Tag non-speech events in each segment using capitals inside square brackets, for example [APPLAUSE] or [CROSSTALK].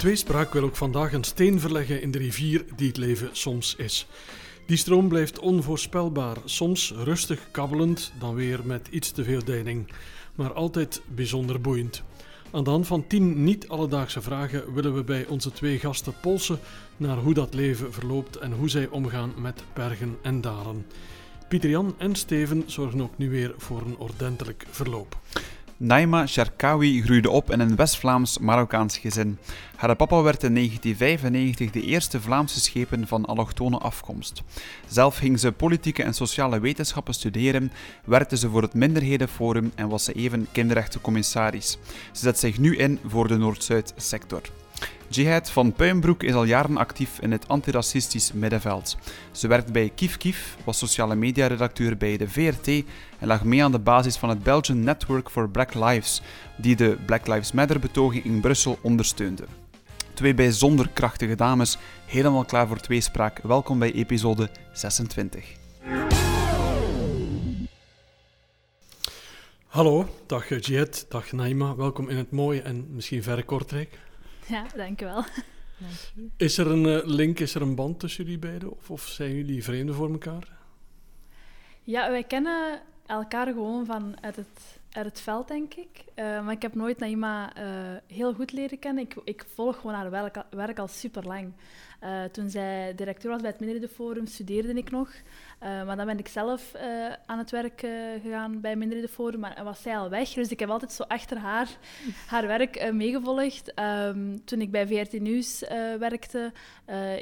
Tweespraak wil ook vandaag een steen verleggen in de rivier die het leven soms is. Die stroom blijft onvoorspelbaar, soms rustig kabbelend, dan weer met iets te veel deining, maar altijd bijzonder boeiend. Aan de hand van tien niet-alledaagse vragen willen we bij onze twee gasten polsen naar hoe dat leven verloopt en hoe zij omgaan met bergen en dalen. Pieter Jan en Steven zorgen ook nu weer voor een ordentelijk verloop. Naima Sharkawi groeide op in een West-Vlaams Marokkaans gezin. Haar papa werd in 1995 de eerste Vlaamse schepen van allochtone afkomst. Zelf ging ze politieke en sociale wetenschappen studeren, werkte ze voor het Minderhedenforum en was ze even kinderrechtencommissaris. Ze zet zich nu in voor de Noord-Zuid sector. Jihad van Puimbroek is al jaren actief in het antiracistisch middenveld. Ze werkt bij Kief Kief, was sociale media-redacteur bij de VRT en lag mee aan de basis van het Belgian Network for Black Lives, die de Black Lives Matter-betoging in Brussel ondersteunde. Twee bijzonder krachtige dames, helemaal klaar voor tweespraak. Welkom bij episode 26. Hallo, dag Jihad, dag Naima. Welkom in het mooie en misschien verre Kortrijk. Ja, dankjewel. Dank Is er een uh, link, is er een band tussen jullie beiden? Of, of zijn jullie vreemden voor elkaar? Ja, wij kennen elkaar gewoon van uit het, uit het veld, denk ik. Uh, maar ik heb nooit Naima uh, heel goed leren kennen. Ik, ik volg gewoon haar werk, werk al super lang. Uh, toen zij directeur was bij het Minderhedenforum, studeerde ik nog. Uh, maar dan ben ik zelf uh, aan het werk gegaan bij Minderhedenforum en was zij al weg. Dus ik heb altijd zo achter haar, [LAUGHS] haar werk meegevolgd. Um, toen ik bij VRT Nieuws werkte,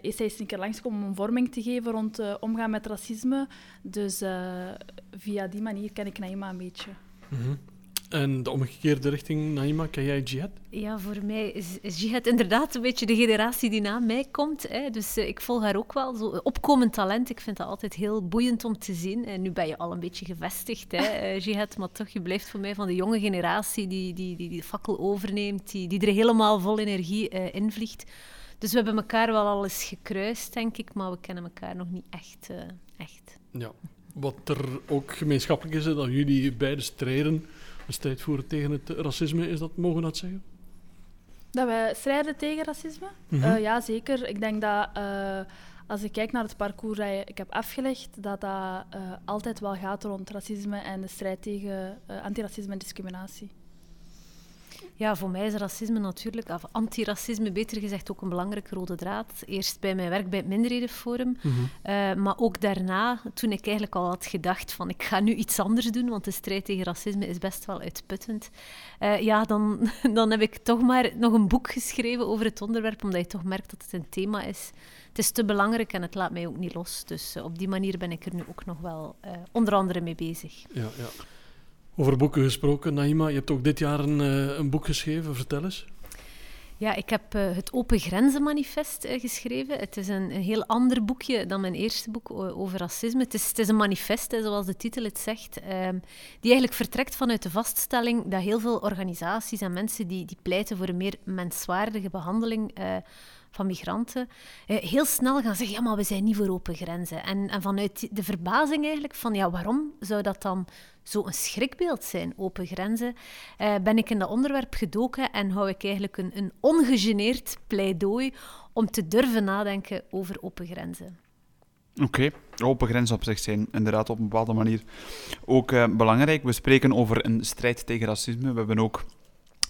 is zij eens een keer langskomen om een vorming te geven rond omgaan met racisme. Dus via die manier ken ik Naima een beetje. Mm -hmm. En de omgekeerde richting, Naima, ken jij Jihad? Ja, voor mij is, is Jihad inderdaad een beetje de generatie die na mij komt. Hè. Dus uh, ik volg haar ook wel. Zo, opkomend talent, ik vind dat altijd heel boeiend om te zien. En nu ben je al een beetje gevestigd, hè, uh, [LAUGHS] Jihad. Maar toch, je blijft voor mij van de jonge generatie die die, die, die fakkel overneemt, die, die er helemaal vol energie uh, in vliegt. Dus we hebben elkaar wel al eens gekruist, denk ik. Maar we kennen elkaar nog niet echt. echt. Ja. Wat er ook gemeenschappelijk is, dat jullie beide strijden een strijd voeren tegen het racisme, is dat, mogen we dat zeggen? Dat wij strijden tegen racisme? Mm -hmm. uh, ja, zeker. Ik denk dat uh, als ik kijk naar het parcours dat ik heb afgelegd, dat dat uh, altijd wel gaat rond racisme en de strijd tegen antiracisme en discriminatie. Ja, voor mij is racisme natuurlijk, of antiracisme beter gezegd, ook een belangrijke rode draad. Eerst bij mijn werk bij het Minderhedenforum, mm -hmm. uh, maar ook daarna, toen ik eigenlijk al had gedacht van ik ga nu iets anders doen, want de strijd tegen racisme is best wel uitputtend. Uh, ja, dan, [LAUGHS] dan heb ik toch maar nog een boek geschreven over het onderwerp, omdat je toch merkt dat het een thema is. Het is te belangrijk en het laat mij ook niet los. Dus uh, op die manier ben ik er nu ook nog wel onder andere mee bezig. Ja, ja. Over boeken gesproken, Naima, je hebt ook dit jaar een, uh, een boek geschreven. Vertel eens. Ja, ik heb uh, het Open Grenzen Manifest uh, geschreven. Het is een, heel ander boekje dan mijn eerste boek over racisme. Het is, het is een manifest, zoals de titel het zegt, uh, die eigenlijk vertrekt vanuit de vaststelling dat heel veel organisaties en mensen die, die pleiten voor een meer menswaardige behandeling van migranten, heel snel gaan zeggen, ja, maar we zijn niet voor open grenzen. En, en vanuit de verbazing eigenlijk van, ja, waarom zou dat dan zo'n schrikbeeld zijn, open grenzen, uh, ben ik in dat onderwerp gedoken en hou ik eigenlijk een, een ongegeneerd pleidooi om te durven nadenken over open grenzen. Oké, open grenzen op zich zijn inderdaad op een bepaalde manier ook uh, belangrijk. We spreken over een strijd tegen racisme. We hebben ook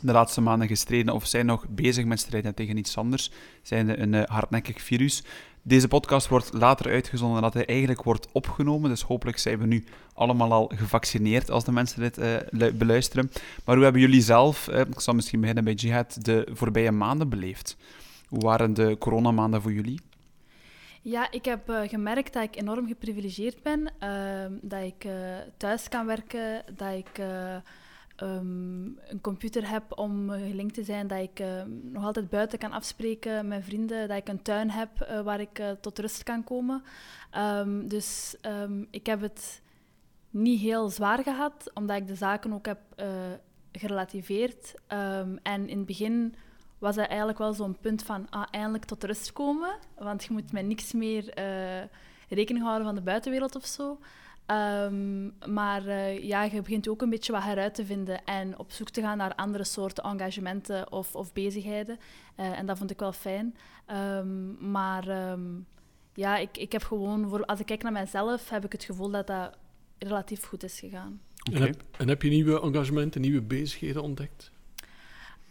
de laatste maanden gestreden of zijn nog bezig met strijden tegen iets anders, zijn een uh, hardnekkig virus. Deze podcast wordt later uitgezonden dat hij eigenlijk wordt opgenomen, dus hopelijk zijn we nu allemaal al gevaccineerd als de mensen dit uh, beluisteren. Maar hoe hebben jullie zelf, uh, ik zal misschien beginnen bij Jihad, de voorbije maanden beleefd? Hoe waren de coronamaanden voor jullie? Ja, ik heb gemerkt dat ik enorm geprivilegeerd ben, dat ik thuis kan werken, dat ik um, een computer heb om gelinkt te zijn, dat ik uh, nog altijd buiten kan afspreken met vrienden, dat ik een tuin heb uh, waar ik uh, tot rust kan komen. Um, dus ik heb het niet heel zwaar gehad, omdat ik de zaken ook heb gerelativeerd. en in het begin was dat eigenlijk wel zo'n punt van ah, eindelijk tot rust komen, want je moet met niks meer rekening houden van de buitenwereld of zo. Ehm, maar uh, ja, je begint ook een beetje wat heruit te vinden en op zoek te gaan naar andere soorten engagementen of, of bezigheden. Uh, en dat vond ik wel fijn. Um, maar um, ja, ik, ik heb gewoon, voor, als ik kijk naar mijzelf, heb ik het gevoel dat dat relatief goed is gegaan. En, heb, en heb je nieuwe engagementen, nieuwe bezigheden ontdekt?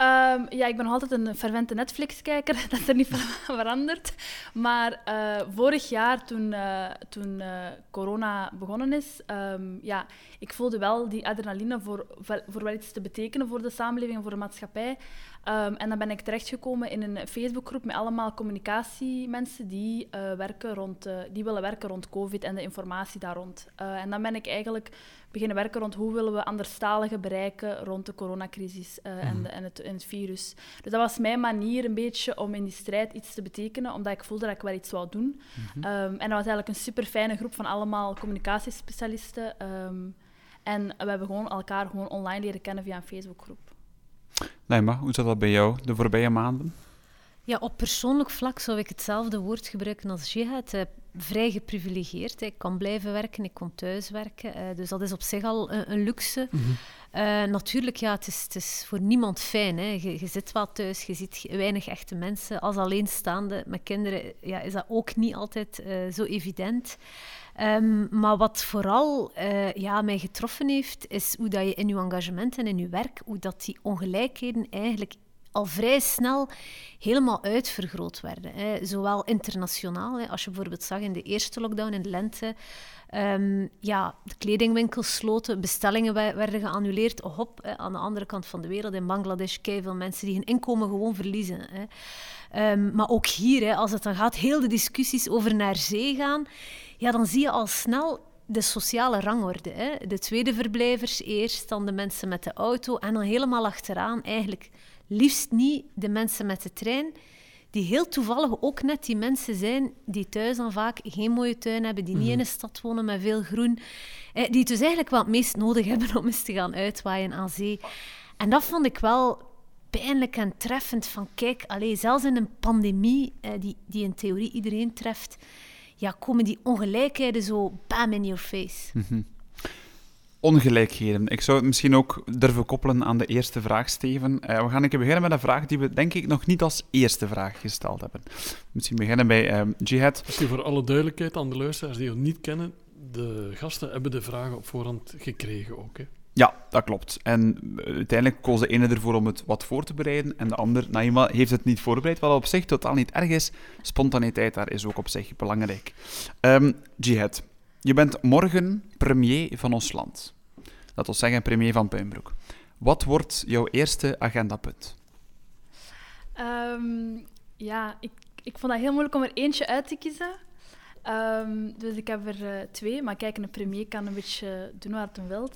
Um, ja, ik ben altijd een fervente Netflix-kijker. [LAUGHS] Dat is er niet van [LAUGHS] veranderd. Maar uh, vorig jaar, toen, uh, toen uh, corona begonnen is, um, ja, ik voelde wel die adrenaline voor, voor wel iets te betekenen voor de samenleving en voor de maatschappij. Um, en dan ben ik terechtgekomen in een Facebookgroep met allemaal communicatiemensen die, werken rond, die willen werken rond COVID en de informatie daar rond. en dan ben ik eigenlijk beginnen werken rond hoe willen we anderstaligen bereiken rond de coronacrisis en, de, en, het, en, het, virus. Dus dat was mijn manier een beetje om in die strijd iets te betekenen, omdat ik voelde dat ik wel iets wou doen. Mm -hmm. um, en dat was eigenlijk een super fijne groep van allemaal communicatiespecialisten. Um, en we hebben gewoon elkaar gewoon online leren kennen via een Facebookgroep. Naima, hoe zat dat bij jou de voorbije maanden? Ja, op persoonlijk vlak zou ik hetzelfde woord gebruiken als jihad. Uh, vrij geprivilegeerd. Ik kan blijven werken, ik kon thuis werken. Uh, dus dat is op zich al een, een luxe. Mm -hmm. uh, natuurlijk, ja, het is, het is voor niemand fijn. Hè. Je, je, zit wel thuis, je ziet weinig echte mensen. Als alleenstaande met kinderen ja, is dat ook niet altijd uh, zo evident. Um, maar wat vooral ja, mij getroffen heeft, is hoe dat je in je engagement en in je werk, hoe dat die ongelijkheden eigenlijk al vrij snel helemaal uitvergroot werden. Hè. Zowel internationaal, hè, als je bijvoorbeeld zag in de eerste lockdown in de lente, um, ja, de kledingwinkels sloten, bestellingen werden geannuleerd. Hop, hè, aan de andere kant van de wereld, in Bangladesh, veel mensen die hun inkomen gewoon verliezen. Hè. Um, maar ook hier, hè, als het dan gaat, heel de discussies over naar zee gaan, ja, dan zie je al snel de sociale rangorde. Hè. De tweede verblijvers eerst, dan de mensen met de auto en dan helemaal achteraan eigenlijk liefst niet de mensen met de trein, die heel toevallig ook net die mensen zijn die thuis dan vaak geen mooie tuin hebben, die niet in Mhm. een stad wonen met veel groen, eh, die het dus eigenlijk wel het meest nodig hebben om eens te gaan uitwaaien aan zee. En dat vond ik wel pijnlijk en treffend van kijk, allee, zelfs in een pandemie eh, die, die in theorie iedereen treft, ja, komen die ongelijkheden zo bam in your face. Mhm. Ongelijkheden. Ik zou het misschien ook durven koppelen aan de eerste vraag, Steven. Uh, we gaan een keer beginnen met een vraag die we denk ik nog niet als eerste vraag gesteld hebben. Misschien beginnen bij um, Jihad. Misschien voor alle duidelijkheid aan de luisteraars die ons niet kennen, de gasten hebben de vragen op voorhand gekregen ook. Hè? Ja, dat klopt. En uiteindelijk koos de ene ervoor om het wat voor te bereiden en de ander, Naima, heeft het niet voorbereid, wat op zich totaal niet erg is. Spontaniteit daar is ook op zich belangrijk. Um, Jihad, je bent morgen premier van ons land. Dat wil zeggen premier van Puinbroek. Wat wordt jouw eerste agendapunt? Um, ja, ik, ik vond dat heel moeilijk om er eentje uit te kiezen. Um, dus ik heb er uh, twee, maar kijk, een premier kan een beetje doen wat hij wil.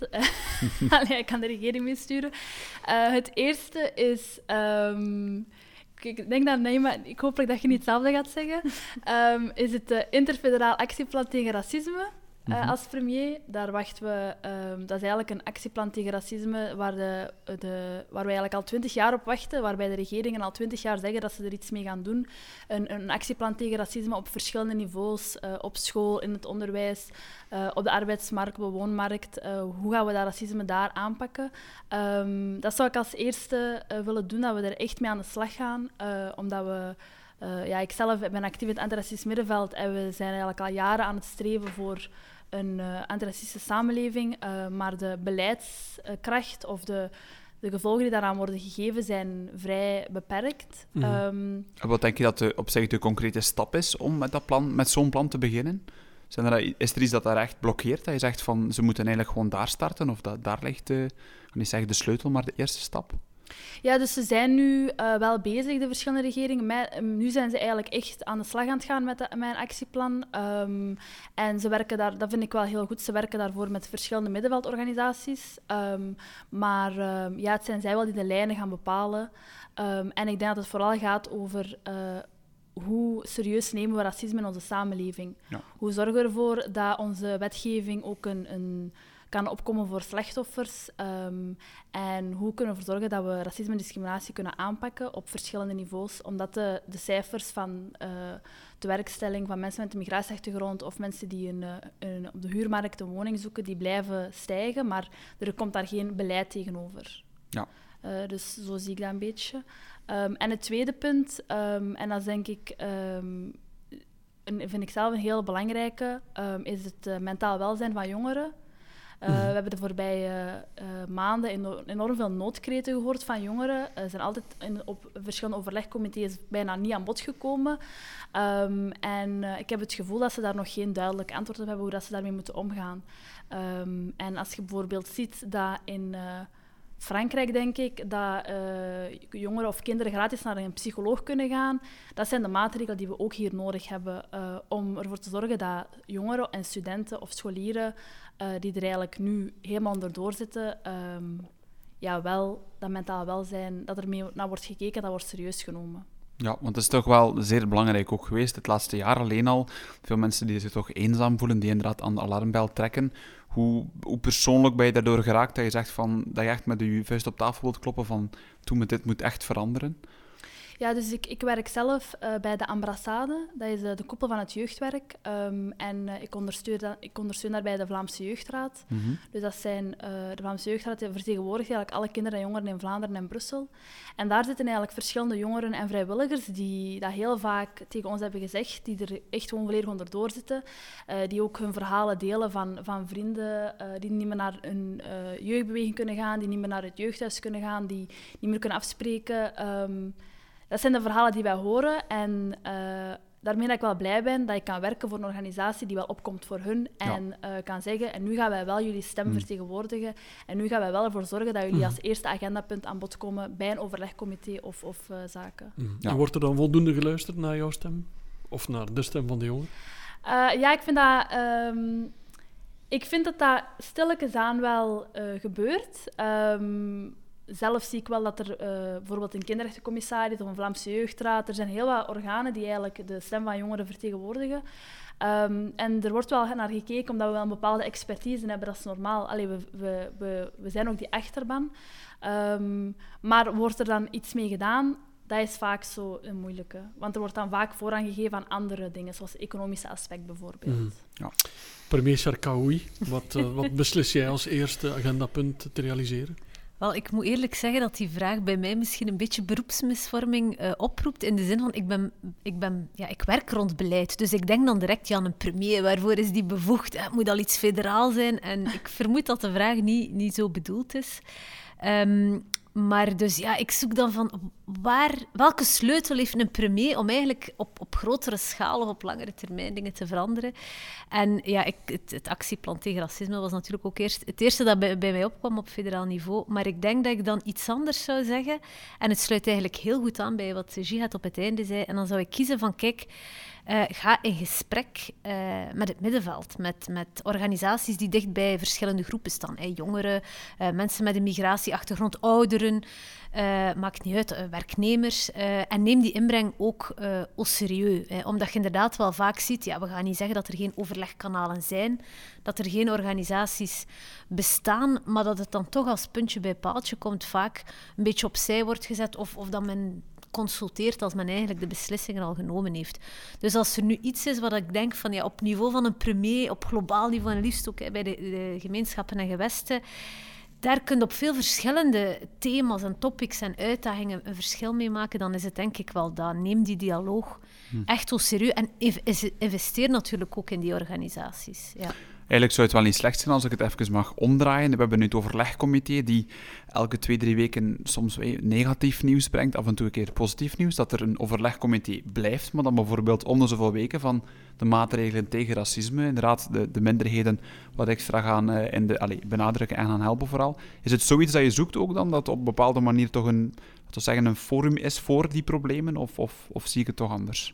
Allee, hij kan de regering meesturen. Uh, het eerste is... Um, ik denk dat Naima, ik hoop dat je niet hetzelfde gaat zeggen, um, is het uh, Interfederaal Actieplan tegen Racisme. Uh, mm -hmm. als premier, daar wachten we. Um, dat is eigenlijk een actieplan tegen racisme waar, de, de, waar wij eigenlijk al twintig jaar op wachten, waarbij de regeringen al twintig jaar zeggen dat ze er iets mee gaan doen. Een, een actieplan tegen racisme op verschillende niveaus, uh, op school, in het onderwijs, uh, op de arbeidsmarkt, op de woonmarkt. hoe gaan we dat racisme daar aanpakken? Um, dat zou ik als eerste willen doen, dat we er echt mee aan de slag gaan, omdat we. Ja, ik zelf ben actief in het antiracistisch middenveld en we zijn eigenlijk al jaren aan het streven voor een uh, antiracistische samenleving, uh, maar de beleidskracht of de, de gevolgen die daaraan worden gegeven zijn vrij beperkt. Mm -hmm. um, Wat denk je dat de, op zich de concrete stap is om met, dat plan, met zo'n plan te beginnen? Zijn er, is er iets dat daar echt blokkeert? Dat je zegt van ze moeten eigenlijk gewoon daar starten? Of dat, daar ligt de, ik kan niet zeggen de sleutel, maar de eerste stap? Ja, dus ze zijn nu uh, wel bezig, de verschillende regeringen. Met, um, nu zijn ze eigenlijk echt aan de slag aan het gaan met, de, met een actieplan. Um, en ze werken daar, dat vind ik wel heel goed, ze werken daarvoor met verschillende middenveldorganisaties. Um, maar ja, het zijn zij wel die de lijnen gaan bepalen. en ik denk dat het vooral gaat over... Uh, hoe serieus nemen we racisme in onze samenleving? Ja. Hoe zorgen we ervoor dat onze wetgeving ook een, een kan opkomen voor slachtoffers. ehm, en hoe kunnen we ervoor zorgen dat we racisme en discriminatie kunnen aanpakken op verschillende niveaus. Omdat de, de cijfers van eh, de werkstelling van mensen met een migratieachtergrond of mensen die een, eh, een, op de huurmarkt een woning zoeken, die blijven stijgen, maar er komt daar geen beleid tegenover. Ja. Eh, dus zo zie ik dat een beetje. Ehm, en het tweede punt, ehm, en dat is denk ik, een, vind ik zelf een heel belangrijke, is het eh, mentaal welzijn van jongeren. Uh, Mhm. We hebben de voorbije uh, maanden eno enorm veel noodkreten gehoord van jongeren. Ze zijn altijd in, op verschillende overlegcomité's bijna niet aan bod gekomen. Um, en ik heb het gevoel dat ze daar nog geen duidelijk antwoord op hebben hoe dat ze daarmee moeten omgaan. Um, en als je bijvoorbeeld ziet dat in Frankrijk, denk ik, dat uh, jongeren of kinderen gratis naar een psycholoog kunnen gaan. Dat zijn de maatregelen die we ook hier nodig hebben uh, om ervoor te zorgen dat jongeren en studenten of scholieren uh, die er eigenlijk nu helemaal onderdoor zitten, um, ja, wel dat mentaal welzijn, dat er mee naar wordt gekeken, dat wordt serieus genomen. Ja, want het is toch wel zeer belangrijk ook geweest, het laatste jaar alleen al. Veel mensen die zich toch eenzaam voelen, die inderdaad aan de alarmbel trekken. Hoe, persoonlijk ben je daardoor geraakt dat je zegt van, dat je echt met je vuist op tafel wilt kloppen van, toen dit moet echt veranderen? Ja, dus ik, ik werk zelf uh, bij de Ambrassade. Dat is uh, de koepel van het jeugdwerk. Um, en uh, ik, ondersteun dat, ik ondersteun daarbij de Vlaamse Jeugdraad. Mm -hmm. Dus dat zijn, de Vlaamse Jeugdraad die vertegenwoordigt eigenlijk alle kinderen en jongeren in Vlaanderen en Brussel. En daar zitten eigenlijk verschillende jongeren en vrijwilligers die dat heel vaak tegen ons hebben gezegd, die er echt gewoon volledig onderdoor zitten. Uh, die ook hun verhalen delen van, van vrienden die niet meer naar een uh, jeugdbeweging kunnen gaan, die niet meer naar het jeugdhuis kunnen gaan, die niet meer kunnen afspreken. Um, dat zijn de verhalen die wij horen en uh, daarmee dat ik wel blij ben dat ik kan werken voor een organisatie die wel opkomt voor hun en ja. uh, kan zeggen en nu gaan wij wel jullie stem mm. vertegenwoordigen en nu gaan wij wel ervoor zorgen dat jullie mm. als eerste agendapunt aan bod komen bij een overlegcomité of, of uh, zaken. Mm. Ja. En wordt er dan voldoende geluisterd naar jouw stem? Of naar de stem van de jongen? ja, ik vind dat... Um, ik vind dat dat stilletjes aan wel gebeurt. Um, zelf zie ik wel dat er uh, bijvoorbeeld een kinderrechtencommissaris of een Vlaamse jeugdraad, er zijn heel wat organen die eigenlijk de stem van jongeren vertegenwoordigen. Um, en er wordt wel naar gekeken omdat we wel een bepaalde expertise hebben, dat is normaal. Allee, we, we, we, we zijn ook die achterban. Um, maar wordt er dan iets mee gedaan? Dat is vaak zo een moeilijke. Want er wordt dan vaak voorrang gegeven aan andere dingen, zoals het economische aspect bijvoorbeeld. Mm. Ja. Premier Sarkaoui, wat, uh, wat [LAUGHS] beslis jij als eerste agendapunt te realiseren? Wel, ik moet eerlijk zeggen dat die vraag bij mij misschien een beetje beroepsmisvorming uh, oproept. In de zin van, ik, ben, ik, ben, ja, ik werk rond beleid. Dus ik denk dan direct, ja, een premier, waarvoor is die bevoegd? Het moet al iets federaal zijn. En ik vermoed dat de vraag niet, niet zo bedoeld is. Um, maar dus ja, ik zoek dan van waar, welke sleutel heeft een premier om eigenlijk op, op grotere schaal of op langere termijn dingen te veranderen. En ja, ik, het, het actieplan tegen racisme was natuurlijk ook eerst het eerste dat bij, bij mij opkwam op federaal niveau. Maar ik denk dat ik dan iets anders zou zeggen. En het sluit eigenlijk heel goed aan bij wat Jihad op het einde zei. En dan zou ik kiezen van, kijk, uh, ga in gesprek uh, met het middenveld, met, met organisaties die dicht bij verschillende groepen staan. Jongeren, uh, mensen met een migratieachtergrond, ouderen, maakt niet uit, werknemers. en neem die inbreng ook au serieus. Omdat je inderdaad wel vaak ziet, ja, we gaan niet zeggen dat er geen overlegkanalen zijn, dat er geen organisaties bestaan, maar dat het dan toch als puntje bij paaltje komt, vaak een beetje opzij wordt gezet of, of dat men consulteert als men eigenlijk de beslissingen al genomen heeft. Dus als er nu iets is wat ik denk van ja, op niveau van een premier, op globaal niveau en liefst ook hè, bij de, de, gemeenschappen en gewesten, daar kun je op veel verschillende thema's en topics en uitdagingen een verschil mee maken, dan is het denk ik wel dat. Neem die dialoog hm. echt zo serieus en investeer natuurlijk ook in die organisaties. Ja. Eigenlijk zou het wel niet slecht zijn als ik het even mag omdraaien. We hebben nu het overlegcomité die elke twee, drie weken soms negatief nieuws brengt, af en toe een keer positief nieuws. Dat er een overlegcomité blijft, maar dan bijvoorbeeld om zoveel weken van de maatregelen tegen racisme, inderdaad de, de minderheden wat extra gaan uh, in de, allez, benadrukken en gaan helpen vooral. Is het zoiets dat je zoekt ook dan, dat op een bepaalde manier toch een, zeggen, een forum is voor die problemen, of, of, of zie ik het toch anders?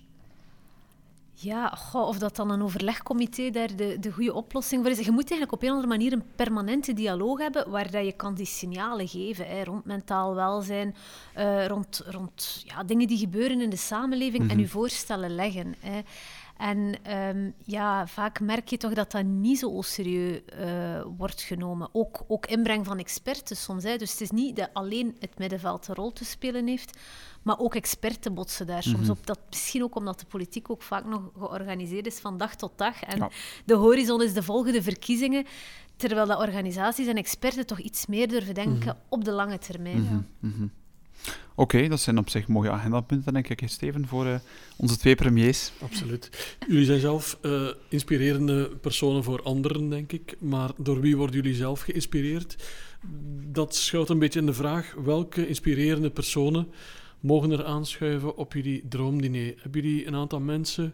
Ja, goh, of dat dan een overlegcomité daar de, de goede oplossing voor is. Je moet eigenlijk op een of andere manier een permanente dialoog hebben waar dat je kan die signalen geven hè, rond mentaal welzijn, uh, rond, rond ja, dingen die gebeuren in de samenleving mm -hmm. en je voorstellen leggen. Hè. En ehm, ja, vaak merk je toch dat dat niet zo serieus uh, wordt genomen. Ook, ook inbreng van experten soms. Hè. Dus het is niet dat alleen het middenveld een rol te spelen heeft, maar ook experten botsen daar soms mhm. op. Dat, misschien ook omdat de politiek ook vaak nog georganiseerd is van dag tot dag. En de horizon is de volgende verkiezingen. Terwijl dat organisaties en experten toch iets meer durven denken mhm. op de lange termijn. Mhm. ja. Oké, dat zijn op zich mooie agendapunten, denk ik, Steven, voor uh, onze twee premiers. Absoluut. Jullie zijn zelf uh, inspirerende personen voor anderen, denk ik. Maar door wie worden jullie zelf geïnspireerd? Dat schuilt een beetje in de vraag, welke inspirerende personen mogen er aanschuiven op jullie droomdiner? Hebben jullie een aantal mensen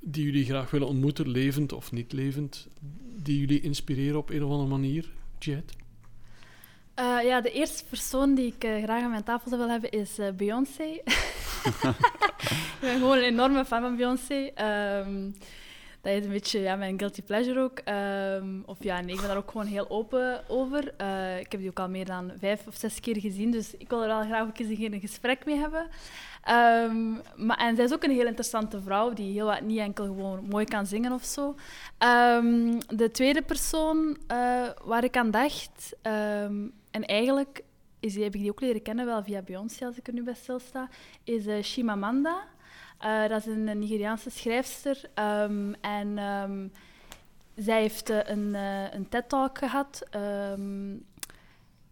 die jullie graag willen ontmoeten, levend of niet levend, die jullie inspireren op een of andere manier? Jet? Uh, ja, de eerste persoon die ik uh, graag aan mijn tafel zou willen hebben is uh, Beyoncé. [LAUGHS] ik ben gewoon een enorme fan van Beyoncé. Um, dat is een beetje ja, mijn guilty pleasure ook. Um, of ja, nee, ik ben daar ook gewoon heel open over. ik heb die ook al meer dan vijf of zes keer gezien, dus ik wil er wel graag ook eens een gesprek mee hebben. Um, maar, en zij is ook een heel interessante vrouw, die heel wat niet enkel gewoon mooi kan zingen of zo. Um, de tweede persoon uh, waar ik aan dacht, en eigenlijk is, heb ik die ook leren kennen, wel via Beyoncé, als ik er nu bij stilsta, is uh, Shimamanda. Uh, dat is een Nigeriaanse schrijfster. en zij heeft een, een TED-talk gehad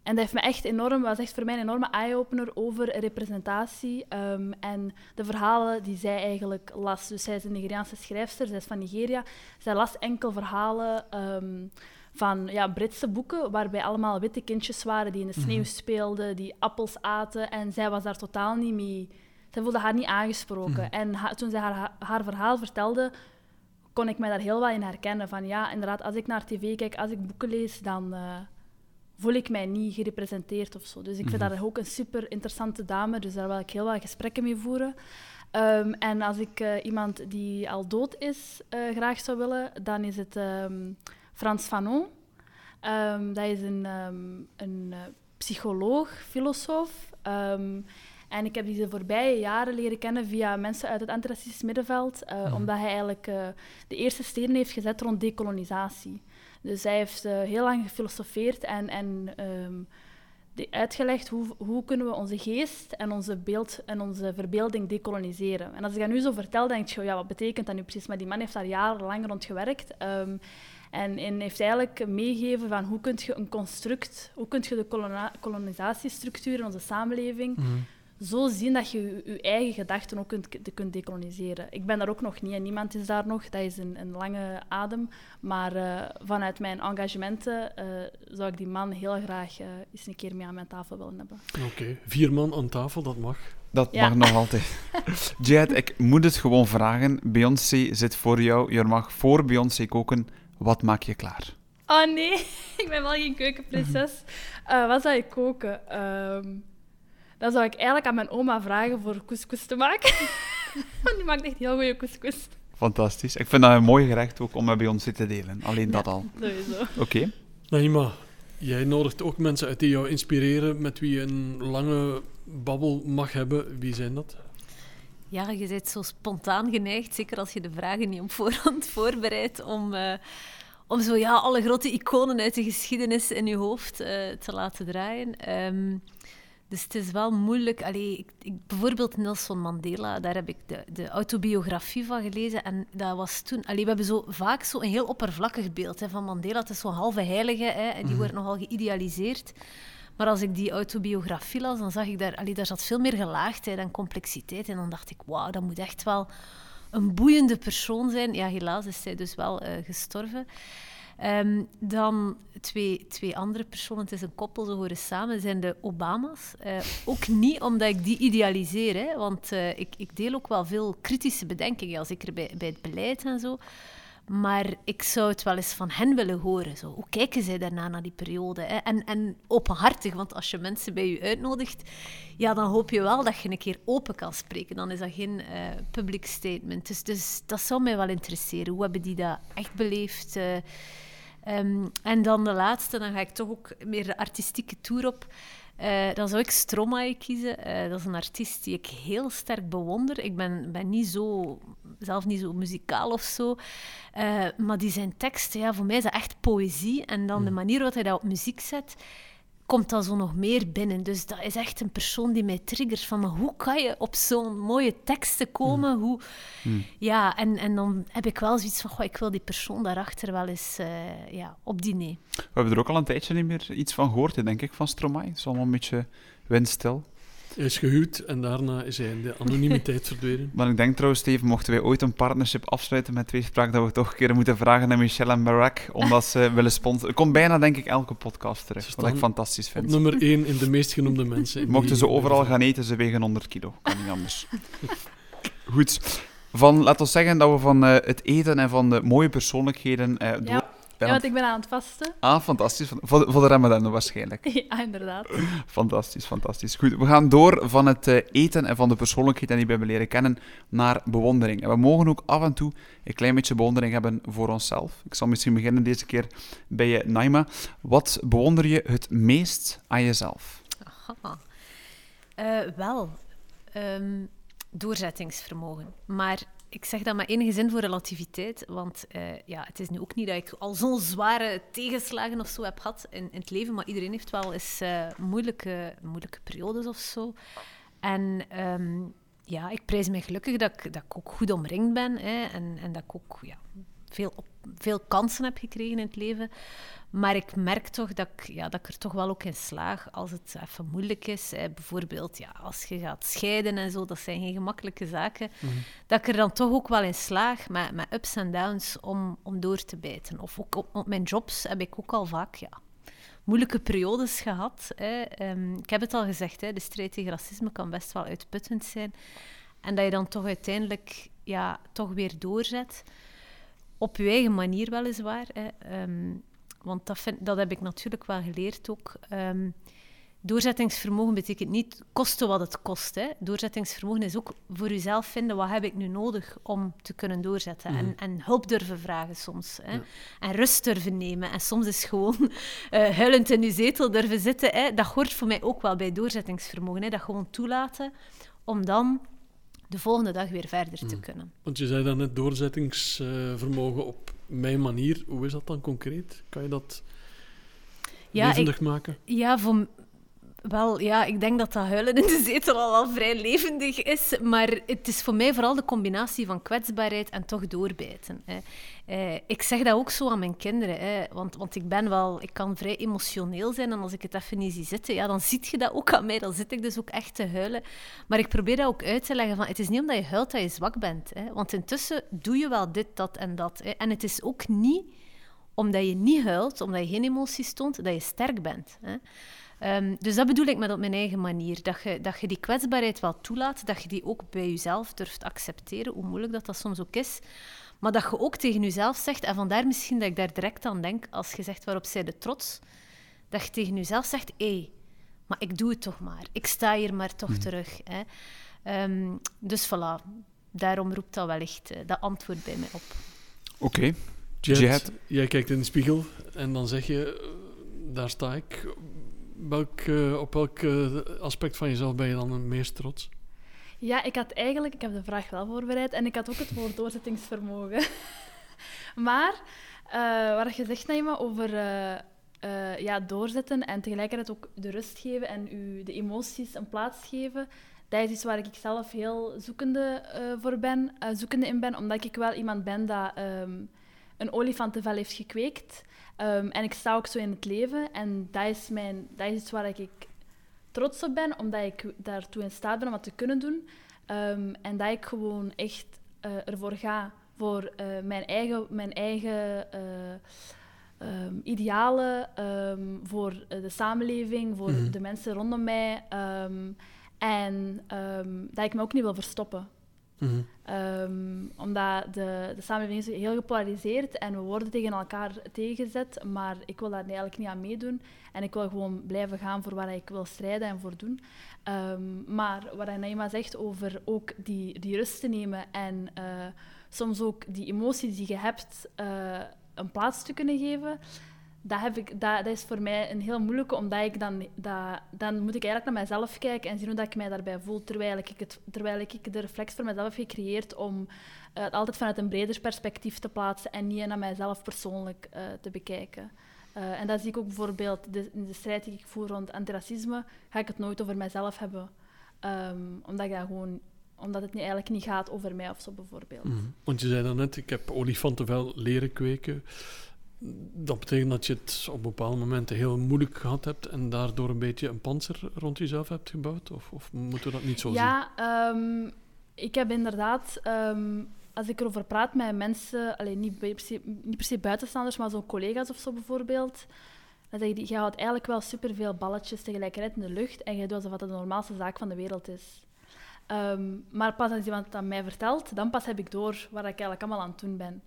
en dat heeft me echt enorm, was echt voor mij een enorme eye-opener over representatie en de verhalen die zij eigenlijk las. Dus zij is een Nigeriaanse schrijfster, zij is van Nigeria. Zij las enkel verhalen van ja, Britse boeken, waarbij allemaal witte kindjes waren die in de sneeuw mhm. speelden, die appels aten. En zij was daar totaal niet mee... Zij voelde haar niet aangesproken. Mhm. En toen zij haar, haar verhaal vertelde, kon ik mij daar heel wat in herkennen. Van ja, inderdaad, als ik naar tv kijk, als ik boeken lees, dan... Uh, voel ik mij niet gerepresenteerd of zo. Dus ik vind mm dat ook een super interessante dame, dus daar wil ik heel wat gesprekken mee voeren. Um, en als ik uh, iemand die al dood is uh, graag zou willen, dan is het um, Frans Fanon. Um, dat is een, een psycholoog, filosoof. En ik heb die de voorbije jaren leren kennen via mensen uit het antiracistisch middenveld, mm omdat hij eigenlijk de eerste stenen heeft gezet rond decolonisatie. Dus hij heeft uh, heel lang gefilosofeerd en, en um, uitgelegd hoe, hoe kunnen we onze geest en onze beeld en onze verbeelding decoloniseren. En als ik dat nu zo vertel, denk je, ja, wat betekent dat nu precies? Maar die man heeft daar jarenlang rond gewerkt. Um, en, en, heeft eigenlijk meegegeven van hoe kun je een construct, hoe kun je de kolonisatiestructuur in onze samenleving mhm zo zien dat je je eigen gedachten ook kunt, kunt decoloniseren. Ik ben daar ook nog niet en niemand is daar nog. Dat is een, een lange adem. Maar uh, vanuit mijn engagementen uh, zou ik die man heel graag uh, eens een keer mee aan mijn tafel willen hebben. Oké, vier man aan tafel, dat mag. Dat mag nog altijd. [LAUGHS] Jad, ik moet het gewoon vragen. Beyoncé zit voor jou. Je mag voor Beyoncé koken. Wat maak je klaar? Oh nee, [LAUGHS] ik ben wel geen keukenprinses. wat zou ik koken? Ehm, dan zou ik eigenlijk aan mijn oma vragen voor couscous te maken. [LAUGHS] Want die maakt echt heel goede couscous. Fantastisch. Ik vind dat een mooi gerecht ook om bij ons te delen. Alleen dat al. Sowieso. Oké. Okay. Naima, jij nodigt ook mensen uit die jou inspireren, met wie je een lange babbel mag hebben. Wie zijn dat? Ja, je bent zo spontaan geneigd, zeker als je de vragen niet op voorhand voorbereidt, om, uh, om zo ja, alle grote iconen uit de geschiedenis in je hoofd uh, te laten draaien. Um, dus het is wel moeilijk. Allee, ik, ik, bijvoorbeeld Nelson Mandela, daar heb ik de, de, autobiografie van gelezen. En dat was toen... Allee, we hebben zo vaak zo een heel oppervlakkig beeld hè, van Mandela. Het is zo'n halve heilige hè, en die mhm. wordt nogal geïdealiseerd. Maar als ik die autobiografie las, dan zag ik daar... Allee, daar zat veel meer gelaagdheid en complexiteit. En dan dacht ik, wauw, dat moet echt wel een boeiende persoon zijn. Ja, helaas is zij dus wel uh, gestorven. Um, dan twee, twee andere personen, het is een koppel, ze horen samen, zijn de Obama's. Uh, ook niet omdat ik die idealiseer, hè, want uh, ik, ik deel ook wel veel kritische bedenkingen, zeker bij, bij het beleid en zo. Maar ik zou het wel eens van hen willen horen. Zo. Hoe kijken zij daarna naar die periode? Hè? En, en openhartig, want als je mensen bij je uitnodigt, ja, dan hoop je wel dat je een keer open kan spreken. Dan is dat geen uh, public statement. Dus, dus dat zou mij wel interesseren. Hoe hebben die dat echt beleefd? Um, en dan de laatste, dan ga ik toch ook meer de artistieke tour op. Uh, dan zou ik Stromae kiezen. Uh, dat is een artiest die ik heel sterk bewonder. Ik ben, ben niet zo zelf niet zo muzikaal of zo. Eh, maar die zijn teksten, ja, voor mij is dat echt poëzie. En dan de manier waarop hij dat op muziek zet, komt dan zo nog meer binnen. Dus dat is echt een persoon die mij triggert van maar hoe kan je op zo'n mooie teksten komen? Hoe... Ja, en, en dan heb ik wel zoiets van, goh, ik wil die persoon daarachter wel eens uh, ja, op diner. We hebben er ook al een tijdje niet meer iets van gehoord, denk ik, van Stromae. Het is allemaal een beetje windstil. Hij is gehuwd en daarna is hij in de anonimiteit [LAUGHS] verdwenen. Maar ik denk trouwens, Steven, mochten wij ooit een partnership afsluiten met Tweespraak, dat we toch een keer moeten vragen naar Michelle en Barack, omdat ze [LAUGHS] willen sponsoren. komt bijna, denk ik, elke podcast terug, wat ik fantastisch vind. nummer 1 in de meest genoemde mensen. Mochten ze overal gaan eten, ze wegen 100 kilo. Kan niet anders. Goed. Van, laten we zeggen dat we van uh, het eten en van de mooie persoonlijkheden uh, ja. Ja, want ik ben aan het vasten. Ah, fantastisch. Voor, voor de Ramadan waarschijnlijk. [LAUGHS] Ja, inderdaad. Fantastisch, fantastisch. Goed, we gaan door van het uh, eten en van de persoonlijkheid die we hebben leren kennen naar bewondering. En we mogen ook af en toe een klein beetje bewondering hebben voor onszelf. Ik zal misschien beginnen deze keer bij je, Naima. Wat bewonder je het meest aan jezelf? Aha. Uh, wel, um, doorzettingsvermogen. Maar ik zeg dat met enige zin voor relativiteit, want uh, ja, het is nu ook niet dat ik al zo'n zware tegenslagen of zo heb gehad in, in het leven, maar iedereen heeft wel eens uh, moeilijke, moeilijke periodes of zo. En um, ja, ik prijs me gelukkig dat ik, dat ook goed omringd ben hè, en, en dat ik ook ja, veel, op, veel kansen heb gekregen in het leven. Maar ik merk toch dat ik, ja, dat ik er toch wel ook in slaag als het even moeilijk is. Hè. Bijvoorbeeld ja, als je gaat scheiden en zo, dat zijn geen gemakkelijke zaken. Mhm. Dat ik er dan toch ook wel in slaag met, met ups en downs om, om door te bijten. Of ook op, op mijn jobs heb ik ook al vaak ja, moeilijke periodes gehad. Hè. Um, ik heb het al gezegd, hè, de strijd tegen racisme kan best wel uitputtend zijn. En dat je dan toch uiteindelijk ja, toch weer doorzet. Op je eigen manier weliswaar. Hè. Um, want dat, vind, dat heb ik natuurlijk wel geleerd ook. Um, doorzettingsvermogen betekent niet kosten wat het kost. Hè. Doorzettingsvermogen is ook voor jezelf vinden wat heb ik nu nodig om te kunnen doorzetten. en, mhm. en, hulp durven vragen soms. Hè. En rust durven nemen. En soms is gewoon uh, huilend in je zetel durven zitten. Hè. Dat hoort voor mij ook wel bij doorzettingsvermogen. Hè. Dat gewoon toelaten om dan de volgende dag weer verder te mhm. kunnen. Want je zei dan net doorzettingsvermogen op mijn manier. Hoe is dat dan concreet? Kan je dat ja, levendig maken? Ja, voor, wel, ja, ik denk dat dat huilen in de zetel al wel vrij levendig is. Maar het is voor mij vooral de combinatie van kwetsbaarheid en toch doorbijten. Hè. Eh, ik zeg dat ook zo aan mijn kinderen. Hè, want, want ik ben wel... Ik kan vrij emotioneel zijn. En als ik het even niet zie zitten, ja, dan zie je dat ook aan mij. Dan zit ik dus ook echt te huilen. Maar ik probeer dat ook uit te leggen. Van, het is niet omdat je huilt dat je zwak bent. Hè. Want intussen doe je wel dit, dat en dat. Hè. En het is ook niet omdat je niet huilt, omdat je geen emoties toont, dat je sterk bent. Hè. Um, dus dat bedoel ik met op mijn eigen manier. Dat je, dat je die kwetsbaarheid wel toelaat, dat je die ook bij jezelf durft accepteren, hoe moeilijk dat, dat soms ook is. Maar dat je ook tegen jezelf zegt, en vandaar misschien dat ik daar direct aan denk, als je zegt waarop zij de trots, dat je tegen jezelf zegt, hé, hey, maar ik doe het toch maar. Ik sta hier maar toch hmm. terug. Hè. Um, dus voilà, daarom roept dat wellicht uh, dat antwoord bij mij op. Oké. Okay. Jij kijkt in de spiegel en dan zeg je, daar sta ik uh, op welk uh, aspect van jezelf ben je dan het meest trots? Ja, ik had eigenlijk, ik heb de vraag wel voorbereid en ik had ook het woord doorzettingsvermogen. [LAUGHS] maar uh, wat je zegt, Naima, over ja, doorzetten en tegelijkertijd ook de rust geven en u de emoties een plaats geven, dat is iets waar ik zelf heel zoekende, voor ben, zoekende in ben, omdat ik wel iemand ben dat um, een olifantenvel heeft gekweekt. Um, en ik sta ook zo in het leven. En dat is, mijn, dat is iets waar ik trots op ben, omdat ik daartoe in staat ben om wat te kunnen doen. Um, en dat ik gewoon echt uh, ervoor ga voor uh, mijn eigen, mijn eigen uh, um, idealen, voor de samenleving, voor mm. de mensen rondom mij. en dat ik me ook niet wil verstoppen. Mm -hmm. omdat de, de samenleving is heel gepolariseerd en we worden tegen elkaar tegengezet, maar ik wil daar eigenlijk niet aan meedoen. En ik wil gewoon blijven gaan voor waar ik wil strijden en voor doen. Um, maar wat Naima zegt over ook die, die rust te nemen en uh, soms ook die emoties die je hebt uh, een plaats te kunnen geven, dat, heb ik, dat, is voor mij een heel moeilijke, omdat ik dan, dat, dan moet ik eigenlijk naar mijzelf kijken en zien hoe dat ik mij daarbij voel, terwijl ik, het, terwijl ik de reflex voor mezelf heb gecreëerd om uh, het altijd vanuit een breder perspectief te plaatsen en niet naar mijzelf persoonlijk uh, te bekijken. Uh, en dat zie ik ook bijvoorbeeld de, in de strijd die ik voer rond antiracisme, ga ik het nooit over mijzelf hebben. Um, omdat ik gewoon omdat het niet, eigenlijk niet gaat over mij of zo, bijvoorbeeld. Mm. Want je zei dan net, ik heb olifanten wel leren kweken. Dat betekent dat je het op bepaalde momenten heel moeilijk gehad hebt en daardoor een beetje een panzer rond jezelf hebt gebouwd? Of, of moeten we dat niet zo ja, zien? Ja, um, ik heb inderdaad, um, als ik erover praat met mensen, alleen niet, per se, niet per se buitenstaanders, maar zo collega's of zo bijvoorbeeld, dan zeg je, je houdt eigenlijk wel superveel balletjes tegelijkertijd in de lucht en je doet alsof het de normaalste zaak van de wereld is. Um, maar pas als iemand dat mij vertelt, dan pas heb ik door wat ik eigenlijk allemaal aan het doen ben.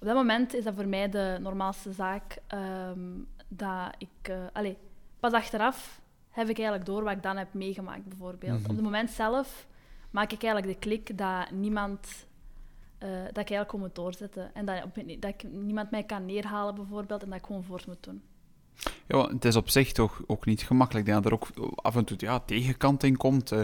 Op dat moment is dat voor mij de normaalste zaak. Um, dat ik, uh, allez, pas achteraf heb ik eigenlijk door wat ik dan heb meegemaakt, bijvoorbeeld. Mm -hmm. Op het moment zelf maak ik eigenlijk de klik dat niemand... Uh, dat ik eigenlijk gewoon moet doorzetten. En dat, dat ik niemand mij kan neerhalen, bijvoorbeeld, en dat ik gewoon voort moet doen. Ja, het is op zich toch ook niet gemakkelijk. Ik denk dat er ook af en toe ja, tegenkant in komt. Uh,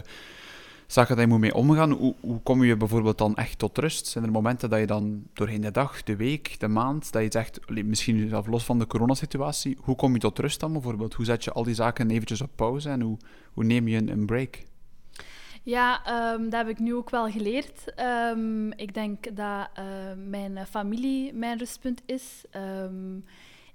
zaken dat je moet mee omgaan. Hoe, hoe kom je bijvoorbeeld dan echt tot rust? Zijn er momenten dat je dan doorheen de dag, de week, de maand, dat je zegt, misschien zelf los van de coronasituatie, hoe kom je tot rust dan bijvoorbeeld? Hoe zet je al die zaken eventjes op pauze en hoe, hoe neem je een, break? Ja, um, dat heb ik nu ook wel geleerd. Um, ik denk dat uh, mijn familie mijn rustpunt is. Um,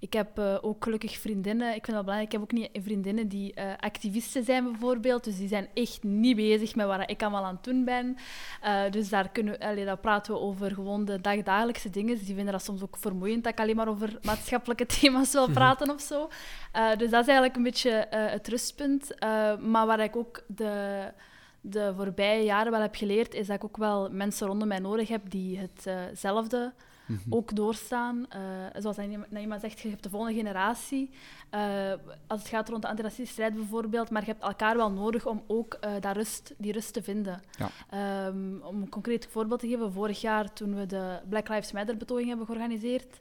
ik heb uh, ook gelukkig vriendinnen. Ik vind dat belangrijk. Ik heb ook niet vriendinnen die uh, activisten zijn, bijvoorbeeld. Dus die zijn echt niet bezig met wat ik allemaal aan het doen ben. Uh, dus daar, kunnen, allee, daar praten we over gewoon de dagdagelijkse dingen. Dus die vinden dat soms ook vermoeiend dat ik alleen maar over [LAUGHS] maatschappelijke thema's wil [LAUGHS] praten of zo. dus dat is eigenlijk een beetje het rustpunt. maar waar ik ook de de voorbije jaren wel heb geleerd, is dat ik ook wel mensen rondom mij nodig heb die hetzelfde Mhm. ook doorstaan. Uh, zoals Naima zegt, je hebt de volgende generatie. Uh, als het gaat rond de antiracistische strijd bijvoorbeeld, maar je hebt elkaar wel nodig om ook uh, dat rust, die rust te vinden. Ja. Um, om een concreet voorbeeld te geven, vorig jaar toen we de Black Lives Matter betoging hebben georganiseerd,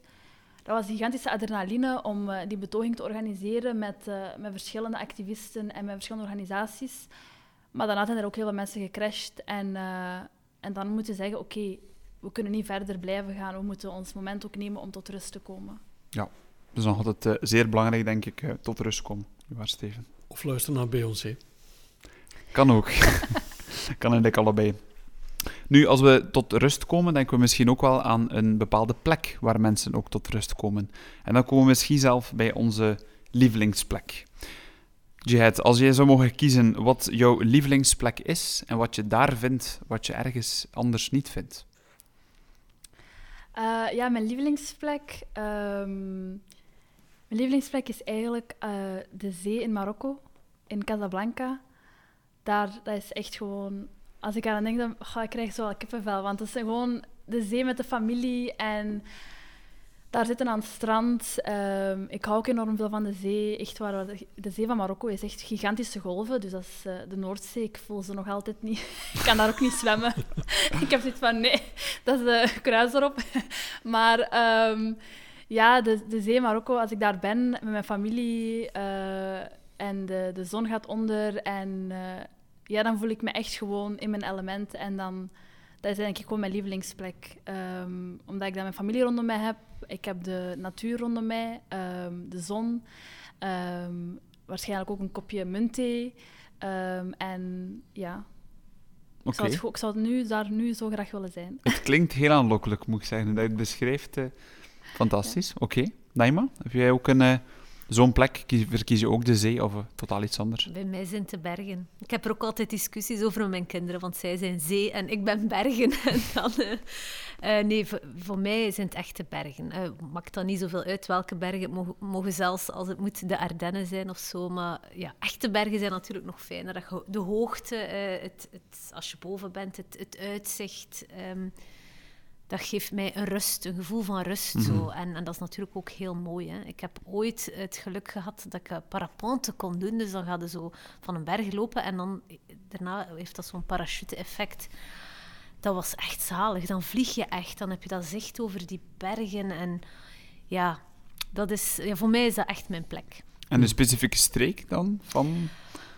dat was gigantische adrenaline om die betoging te organiseren met, met verschillende activisten en met verschillende organisaties. Maar daarna zijn er ook heel veel mensen gecrashed en, en dan moet je zeggen, oké, we kunnen niet verder blijven gaan. We moeten ons moment ook nemen om tot rust te komen. Ja, dus dan gaat het uh, zeer belangrijk, denk ik, uh, tot rust komen. Waar, Steven? Of luister naar Beyoncé. Kan ook. [LAUGHS] kan eigenlijk allebei. Nu, als we tot rust komen, denken we misschien ook wel aan een bepaalde plek waar mensen ook tot rust komen. En dan komen we misschien zelf bij onze lievelingsplek. Jihad, als jij zou mogen kiezen wat jouw lievelingsplek is en wat je daar vindt, wat je ergens anders niet vindt. Uh, ja, mijn lievelingsplek. Um, mijn lievelingsplek is eigenlijk uh, de zee in Marokko, in Casablanca. Daar, dat is echt gewoon. Als ik aan denk, dan ga ik krijg zo wel kippenvel. Want het is gewoon de zee met de familie en daar zitten aan het strand. Um, ik hou ook enorm veel van de zee. Echt waar, de zee van Marokko is echt gigantische golven. Dus dat is uh, de Noordzee. Ik voel ze nog altijd niet. [LAUGHS] ik kan daar ook niet zwemmen. [LAUGHS] ik heb zoiets van, nee, dat is de kruis erop. [LAUGHS] maar um, ja, de, de zee Marokko, als ik daar ben met mijn familie uh, en de, de zon gaat onder en ja, dan voel ik me echt gewoon in mijn element en dan dat is denk ik gewoon mijn lievelingsplek. Um, omdat ik dan mijn familie rondom mij heb. Ik heb de natuur rondom mij, um, de zon. Um, waarschijnlijk ook een kopje muntthee. en ja, ik, zou het, ik zou nu, daar nu zo graag willen zijn. Het [LAUGHS] klinkt heel aanlokkelijk, moet ik zeggen. Dat je het beschrijft. Uh, fantastisch. Ja. Oké. Okay. Naima, heb jij ook een... Uh, zo'n plek verkies je ook de zee of totaal iets anders? Bij mij zijn de bergen. Ik heb er ook altijd discussies over met mijn kinderen, want zij zijn zee en ik ben bergen. [LAUGHS] en dan, uh, uh, nee, voor, mij zijn het echte bergen. Maakt dan niet zoveel uit welke bergen. Het mogen, zelfs, als het moet, de Ardennen zijn of zo. Maar ja, echte bergen zijn natuurlijk nog fijner. De hoogte, het, het, als je boven bent, het, het uitzicht... Um, dat geeft mij een rust, een gevoel van rust. zo. Mhm. En, en, dat is natuurlijk ook heel mooi. Hè. Ik heb ooit het geluk gehad dat ik parapente kon doen. Dus dan ga je zo van een berg lopen en dan daarna heeft dat zo'n parachute-effect. Dat was echt zalig. Dan vlieg je echt. Dan heb je dat zicht over die bergen. En ja, dat is, ja, voor mij is dat echt mijn plek. En de specifieke streek dan van...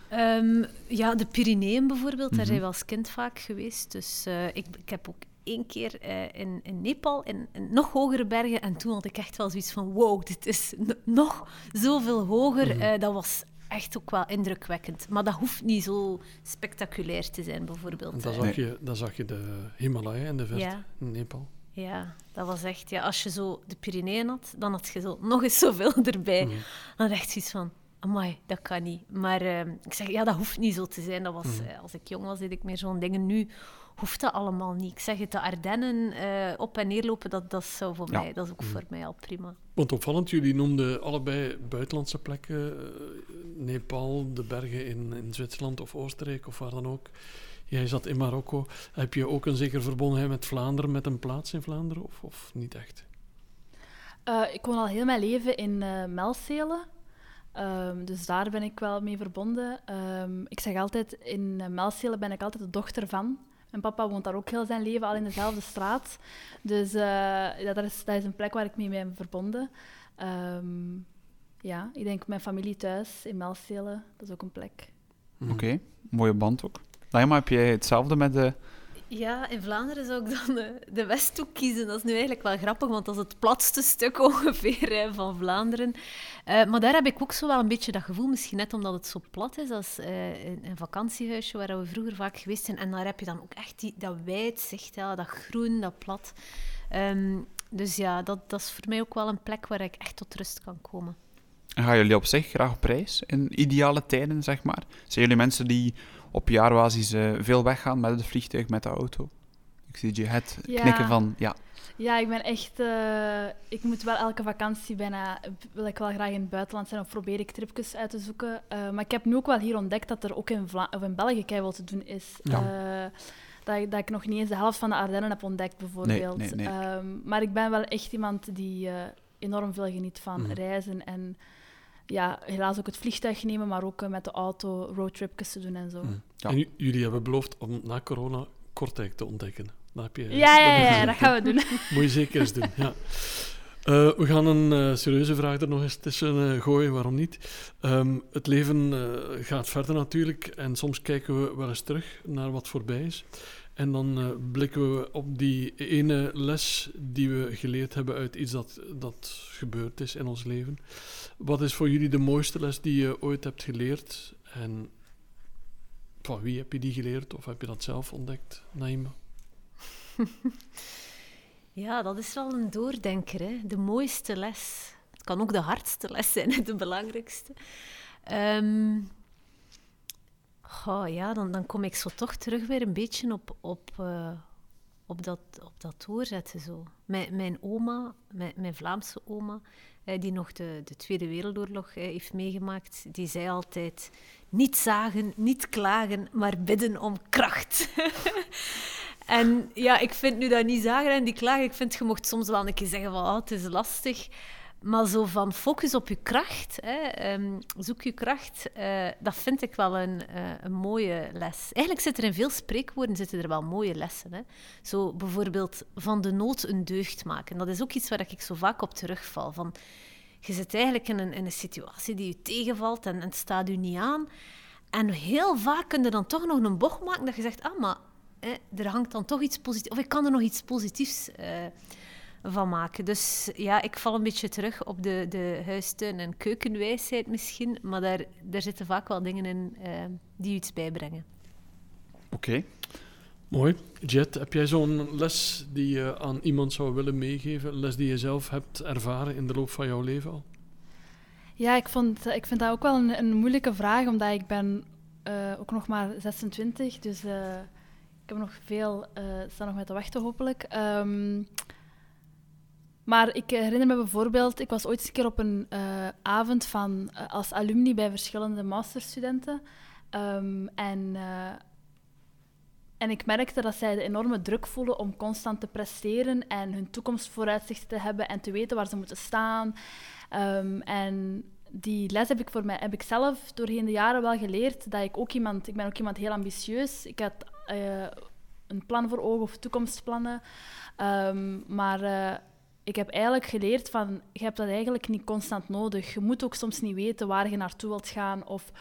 Ehm, ja, de Pyreneeën bijvoorbeeld, daar Mhm. zijn we als kind vaak geweest. Dus eh, ik, ik heb ook één keer eh, in, in Nepal, in, in nog hogere bergen, en toen had ik echt wel zoiets van, wow, dit is nog zoveel hoger. Mhm. Eh, dat was echt ook wel indrukwekkend. Maar dat hoeft niet zo spectaculair te zijn, bijvoorbeeld. En dan Eh, zag, je, dan zag je de Himalaya in de verte, Ja. in Nepal. Ja, dat was echt... Ja, als je zo de Pyreneeën had, dan had je zo nog eens zoveel [LAUGHS] erbij. Mhm. Dan echt zoiets van... Amai, dat kan niet. Maar eh, ik zeg, ja, dat hoeft niet zo te zijn. Dat was, Mhm. eh, als ik jong was, deed ik meer zo'n dingen. Nu hoeft dat allemaal niet. Ik zeg het, de Ardennen eh, op en neer lopen, dat, dat zou voor Ja. mij... Dat is ook Mhm. voor mij al prima. Want opvallend, jullie noemden allebei buitenlandse plekken. eh, Nepal, de bergen in, in Zwitserland of Oostenrijk of waar dan ook. Jij zat in Marokko. Heb je ook een zeker verbondenheid met Vlaanderen, met een plaats in Vlaanderen of, of niet echt? Eh, ik woon al heel mijn leven in eh Melcelen. Ehm, dus daar ben ik wel mee verbonden. Ehm, ik zeg altijd, in uh, Melcelen ben ik altijd de dochter van. Mijn papa woont daar ook heel zijn leven, al in dezelfde straat. Dus eh, ja, dat, is, dat is een plek waar ik mee ben verbonden. Ehm, ja, ik denk mijn familie thuis in Melcelen, dat is ook een plek. Oké, mooie band ook. Naima, heb jij hetzelfde met de... Ja, in Vlaanderen zou ik dan de, de Westhoek kiezen. Dat is nu eigenlijk wel grappig, want dat is het platste stuk [LAUGHS] ongeveer van Vlaanderen. Eh, maar daar heb ik ook zo wel een beetje dat gevoel, misschien net omdat het zo plat is, als eh, een, vakantiehuisje waar we vroeger vaak geweest zijn. En daar heb je dan ook echt die, dat wijd zicht, dat groen, dat plat. Ehm, dus ja, dat, dat is voor mij ook wel een plek waar ik echt tot rust kan komen. En gaan jullie op zich graag op reis in ideale tijden, zeg maar? Zijn jullie mensen die op jaarbasis eh, veel weggaan met het vliegtuig, met de auto? Ik zie je het Ja. knikken van, ja. Ja, ik ben echt... eh, ik moet wel elke vakantie bijna... Wil ik wel graag in het buitenland zijn of probeer ik tripjes uit te zoeken. Eh, maar ik heb nu ook wel hier ontdekt dat er ook in, Vla of in België keihard te doen is. Ja. Dat, ik- dat ik nog niet eens de helft van de Ardennen heb ontdekt, bijvoorbeeld. nee, nee. Ehm, maar ik ben wel echt iemand die enorm veel geniet van Mhm. reizen en... Ja, helaas ook het vliegtuig nemen, maar ook eh, met de auto roadtripjes te doen en zo. Mhm. Ja. En jullie hebben beloofd om na corona Kortrijk te ontdekken. Dat heb je, Ja, ja, dat ja, gaan we doen. [LAUGHS] Moet je zeker eens doen, ja. Eh, we gaan een eh, serieuze vraag er nog eens tussen gooien, waarom niet? Ehm, het leven eh, gaat verder natuurlijk en soms kijken we wel eens terug naar wat voorbij is. En dan eh, blikken we op die ene les die we geleerd hebben uit iets dat, dat gebeurd is in ons leven. Wat is voor jullie de mooiste les die je ooit hebt geleerd? En van wie heb je die geleerd of heb je dat zelf ontdekt, Naima? [LAUGHS] Ja, dat is wel een doordenker. Hè? De mooiste les. Het kan ook de hardste les zijn, de belangrijkste. Ehm, ja, dan, dan kom ik zo toch terug weer een beetje op, op, eh, op, dat, op dat doorzetten. Zo. Mijn, mijn oma, mijn, Vlaamse oma, eh, die nog de, de Tweede Wereldoorlog eh, heeft meegemaakt, die zei altijd: niet zagen, niet klagen, maar bidden om kracht. [LAUGHS] En ja, ik vind nu dat niet zagen en die klagen. Ik vind, je mocht soms wel een keer zeggen van, oh, het is lastig. Maar zo van focus op je kracht, hè, ehm, zoek je kracht, eh, dat vind ik wel een, eh, een mooie les. Eigenlijk zit er in veel spreekwoorden zitten er wel mooie lessen. Hè. Zo bijvoorbeeld van de nood een deugd maken. Dat is ook iets waar ik zo vaak op terugval. Van, je zit eigenlijk in een, in een situatie die je tegenvalt en, het staat u niet aan. En heel vaak kun je dan toch nog een bocht maken dat je zegt, ah, maar hè, er hangt dan toch iets positiefs, of ik kan er nog iets positiefs eh, van maken. Dus ja, ik val een beetje terug op de, de huistuin- en keukenwijsheid misschien, maar daar, daar zitten vaak wel dingen in eh, die iets bijbrengen. Oké. Mooi. Jet, heb jij zo'n les die je aan iemand zou willen meegeven? Een les die je zelf hebt ervaren in de loop van jouw leven al? Ja, ik, vond, ik vind dat ook wel een, een moeilijke vraag, omdat ik ben eh, ook nog maar 26, dus eh, ik heb nog veel, uh, staan nog met te wachten hopelijk. Ehm, maar ik herinner me bijvoorbeeld, ik was ooit eens een keer op een uh, avond van, uh, als alumni bij verschillende masterstudenten. Um, en, uh, en ik merkte dat zij de enorme druk voelen om constant te presteren en hun toekomstvooruitzichten te hebben en te weten waar ze moeten staan. Um, en die les heb ik, voor mij, heb ik zelf doorheen de jaren wel geleerd. Dat ik ook iemand, ik ben ook iemand heel ambitieus. Ik had een plan voor ogen of toekomstplannen. Um, maar ik heb eigenlijk geleerd van, je hebt dat eigenlijk niet constant nodig. Je moet ook soms niet weten waar je naartoe wilt gaan. Of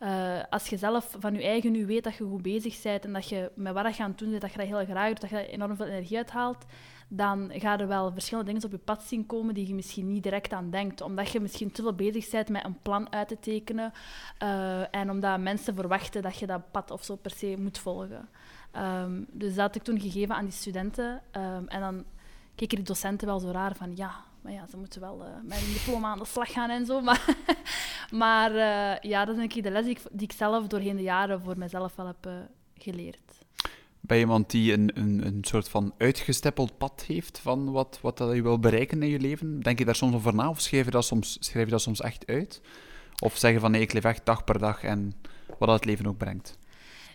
uh, als je zelf van je eigen nu weet dat je goed bezig bent en dat je met wat je het doen dat je dat heel graag doet, dat je er enorm veel energie uithaalt, dan ga er wel verschillende dingen op je pad zien komen die je misschien niet direct aan denkt. Omdat je misschien te veel bezig bent met een plan uit te tekenen uh, en omdat mensen verwachten dat je dat pad of zo per se moet volgen. Um, dus dat had ik toen gegeven aan die studenten. Um, en dan keken die docenten wel zo raar van ja, maar ja, ze moeten wel uh, met een diploma aan de slag gaan en zo. Maar, [LAUGHS] maar uh, ja, dat is denk ik de les die ik, die ik, zelf doorheen de jaren voor mezelf wel heb uh, geleerd. Ben je iemand die een, een, een soort van uitgestippeld pad heeft van wat, wat dat je wil bereiken in je leven? Denk je daar soms over na of schrijf je dat soms, schrijf je dat soms echt uit? Of zeggen van nee, ik leef echt dag per dag en wat dat het leven ook brengt?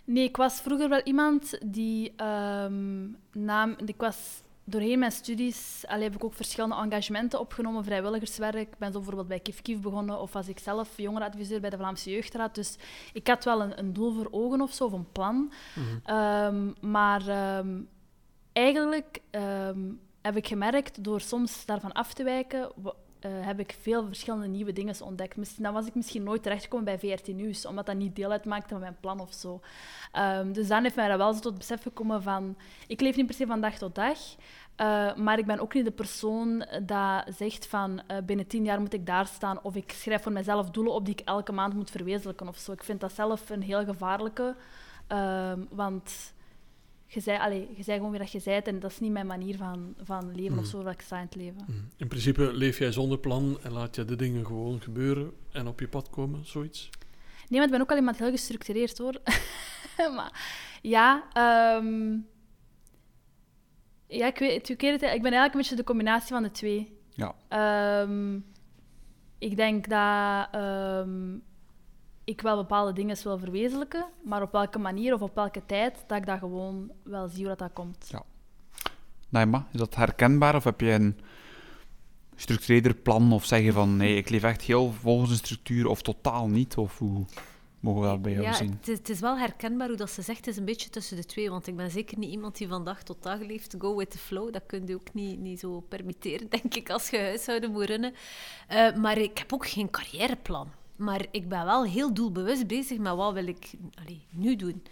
Nee, ik was vroeger wel iemand die um, naam... Ik was doorheen mijn studies allee, heb ik ook verschillende engagementen opgenomen, vrijwilligerswerk. Ik ben zo bijvoorbeeld bij Kif Kif begonnen of was ik zelf jongerenadviseur bij de Vlaamse Jeugdraad. Dus ik had wel een, een doel voor ogen of zo, of een plan. Mhm. um, maar um, eigenlijk um, heb ik gemerkt, door soms daarvan af te wijken, uh, heb ik veel verschillende nieuwe dingen ontdekt. Misschien, dan was ik misschien nooit terechtgekomen bij VRT Nieuws, omdat dat niet deel uitmaakte van mijn plan of zo. Um, dus dan heeft mij dat wel zo tot besef gekomen van... Ik leef niet per se van dag tot dag, uh, maar ik ben ook niet de persoon dat zegt van uh, binnen tien jaar moet ik daar staan of ik schrijf voor mezelf doelen op die ik elke maand moet verwezenlijken of zo. Ik vind dat zelf een heel gevaarlijke, uh, want je zei, allez, je zei gewoon weer dat je zei en dat is niet mijn manier van, van leven mm. of zo dat ik sta in het leven. Mm. In principe leef jij zonder plan en laat je de dingen gewoon gebeuren en op je pad komen, zoiets? Nee, maar ik ben ook al iemand heel gestructureerd hoor. [LAUGHS] maar ja, um, ja, ik weet, ik, weet het, ik ben eigenlijk een beetje de combinatie van de twee. Ja. Um, ik denk dat um, ik wel bepaalde dingen wil verwezenlijken, maar op welke manier of op welke tijd, dat ik dat gewoon wel zie hoe dat, dat komt. Ja. Naima, is dat herkenbaar of heb je een gestructureerder plan of zeg je van nee, ik leef echt heel volgens een structuur of totaal niet? Of hoe mogen we dat bij jou ja, zien? Het, het, is wel herkenbaar hoe dat ze zegt, het is een beetje tussen de twee, want ik ben zeker niet iemand die van dag tot dag leeft, go with the flow, dat kun je ook niet, niet zo permitteren, [LAUGHS] denk ik, als je huishouden moet runnen. Uh, maar ik heb ook geen carrièreplan. Maar ik ben wel heel doelbewust bezig met wat wil ik allee, nu doen.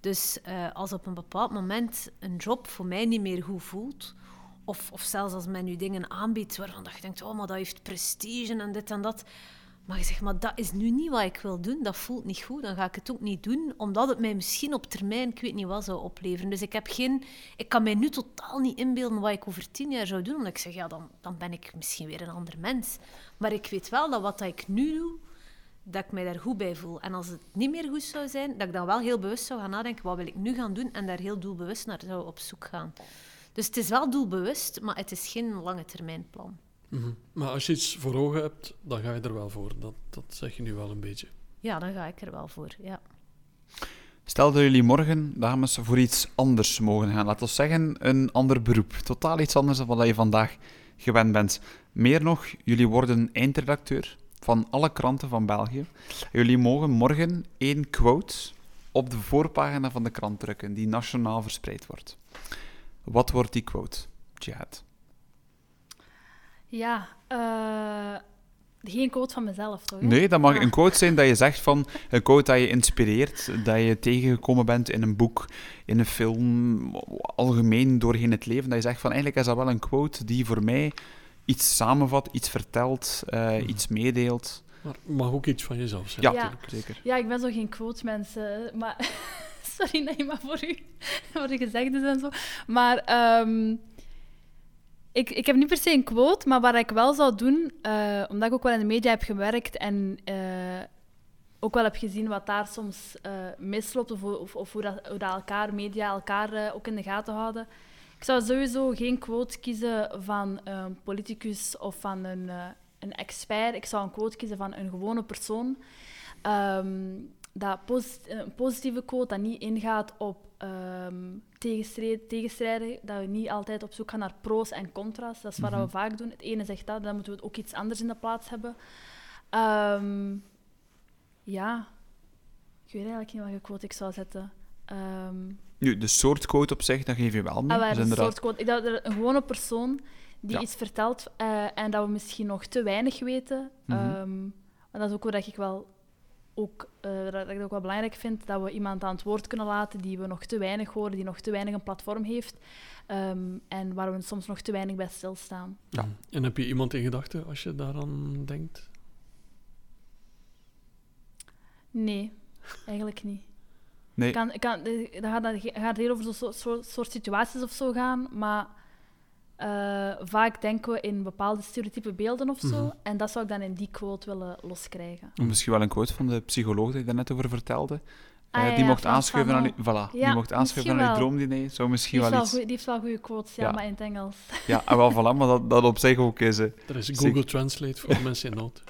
Dus uh, als op een bepaald moment een job voor mij niet meer goed voelt, of, of zelfs als men nu dingen aanbiedt waarvan je denkt, oh, maar dat heeft prestige en dit en dat. Maar je zegt, maar dat is nu niet wat ik wil doen, dat voelt niet goed, dan ga ik het ook niet doen, omdat het mij misschien op termijn, ik weet niet wat, zou opleveren. Dus ik, heb geen, ik kan mij nu totaal niet inbeelden wat ik over tien jaar zou doen, omdat ik zeg, ja, dan, dan ben ik misschien weer een ander mens. Maar ik weet wel dat wat ik nu doe, dat ik mij daar goed bij voel. En als het niet meer goed zou zijn, dat ik dan wel heel bewust zou gaan nadenken, wat wil ik nu gaan doen? En daar heel doelbewust naar zou op zoek gaan. Dus het is wel doelbewust, maar het is geen lange termijn plan. Mm -hmm. Maar als je iets voor ogen hebt, dan ga je er wel voor. Dat, dat zeg je nu wel een beetje. Ja, dan ga ik er wel voor, ja. Stel dat jullie morgen, dames, voor iets anders mogen gaan. Laten we zeggen, een ander beroep. Totaal iets anders dan wat je vandaag gewend bent. Meer nog, jullie worden eindredacteur van alle kranten van België. Jullie mogen morgen één quote op de voorpagina van de krant drukken, die nationaal verspreid wordt. Wat wordt die quote, Jihad? Ja, uh, geen quote van mezelf, toch? Nee, dat mag ah. een quote zijn dat je zegt van... Een quote dat je inspireert, dat je tegengekomen bent in een boek, in een film, algemeen doorheen het leven. Dat je zegt van, eigenlijk is dat wel een quote die voor mij iets samenvat, iets vertelt, uh, iets meedeelt. Maar mag ook iets van jezelf zijn. Ja, ja. zeker. Ja, ik ben zo geen quote mensen, maar [LAUGHS] sorry nee, maar voor u, [LAUGHS] voor de gezegdes en zo. Maar um, ik, ik heb niet per se een quote, maar wat ik wel zou doen, uh, omdat ik ook wel in de media heb gewerkt en uh, ook wel heb gezien wat daar soms uh, misloopt, of, of, of hoe, dat, hoe dat elkaar, media elkaar ook in de gaten houden ik zou sowieso geen quote kiezen van een politicus of van een, uh, een expert. Ik zou een quote kiezen van een gewone persoon. Um, dat posit een positieve quote dat niet ingaat op um, tegenstrijden, dat we niet altijd op zoek gaan naar pro's en contra's. Dat is wat mm -hmm. we vaak doen. Het ene zegt dat, dan moeten we ook iets anders in de plaats hebben. Um, ja, ik weet eigenlijk niet welke quote ik zou zetten. Ehm, Nu, de soort quote op zich, dat geef je wel mee. Ah, wel, Dus een inderdaad- soort quote. Ik dacht dat er een gewone persoon die Ja. iets vertelt eh, en dat we misschien nog te weinig weten. Mhm. Ehm, en dat is ook wat ik wel ook, eh, dat, dat ik ook wel belangrijk vind, dat we iemand aan het woord kunnen laten die we nog te weinig horen, die nog te weinig een platform heeft ehm, en waar we soms nog te weinig bij stilstaan. Ja. En heb je iemand in gedachten als je daaraan denkt? Nee, eigenlijk niet. Nee, Kan, kan, eh, dat gaat, dat gaat heel over zo'n soort, soort, soort situaties of zo gaan, maar eh, vaak denken we in bepaalde stereotype beelden of zo. Mhm. En dat zou ik dan in die quote willen loskrijgen. misschien wel een quote van de psycholoog die je daar net over vertelde. Ah, Eh, ja, die ja, mocht aanschuiven aan, voilà, die mocht aanschuiven aan wel. droomdiner. Zou Die misschien heeft, wel iets... goeie- die heeft wel goede quotes, ja, Ja. maar in het Engels. [LAUGHS] Ja, en wel voilà, maar dat, dat op zich ook is. eh, Er is Zeker. Google Translate voor [LAUGHS] mensen in nood.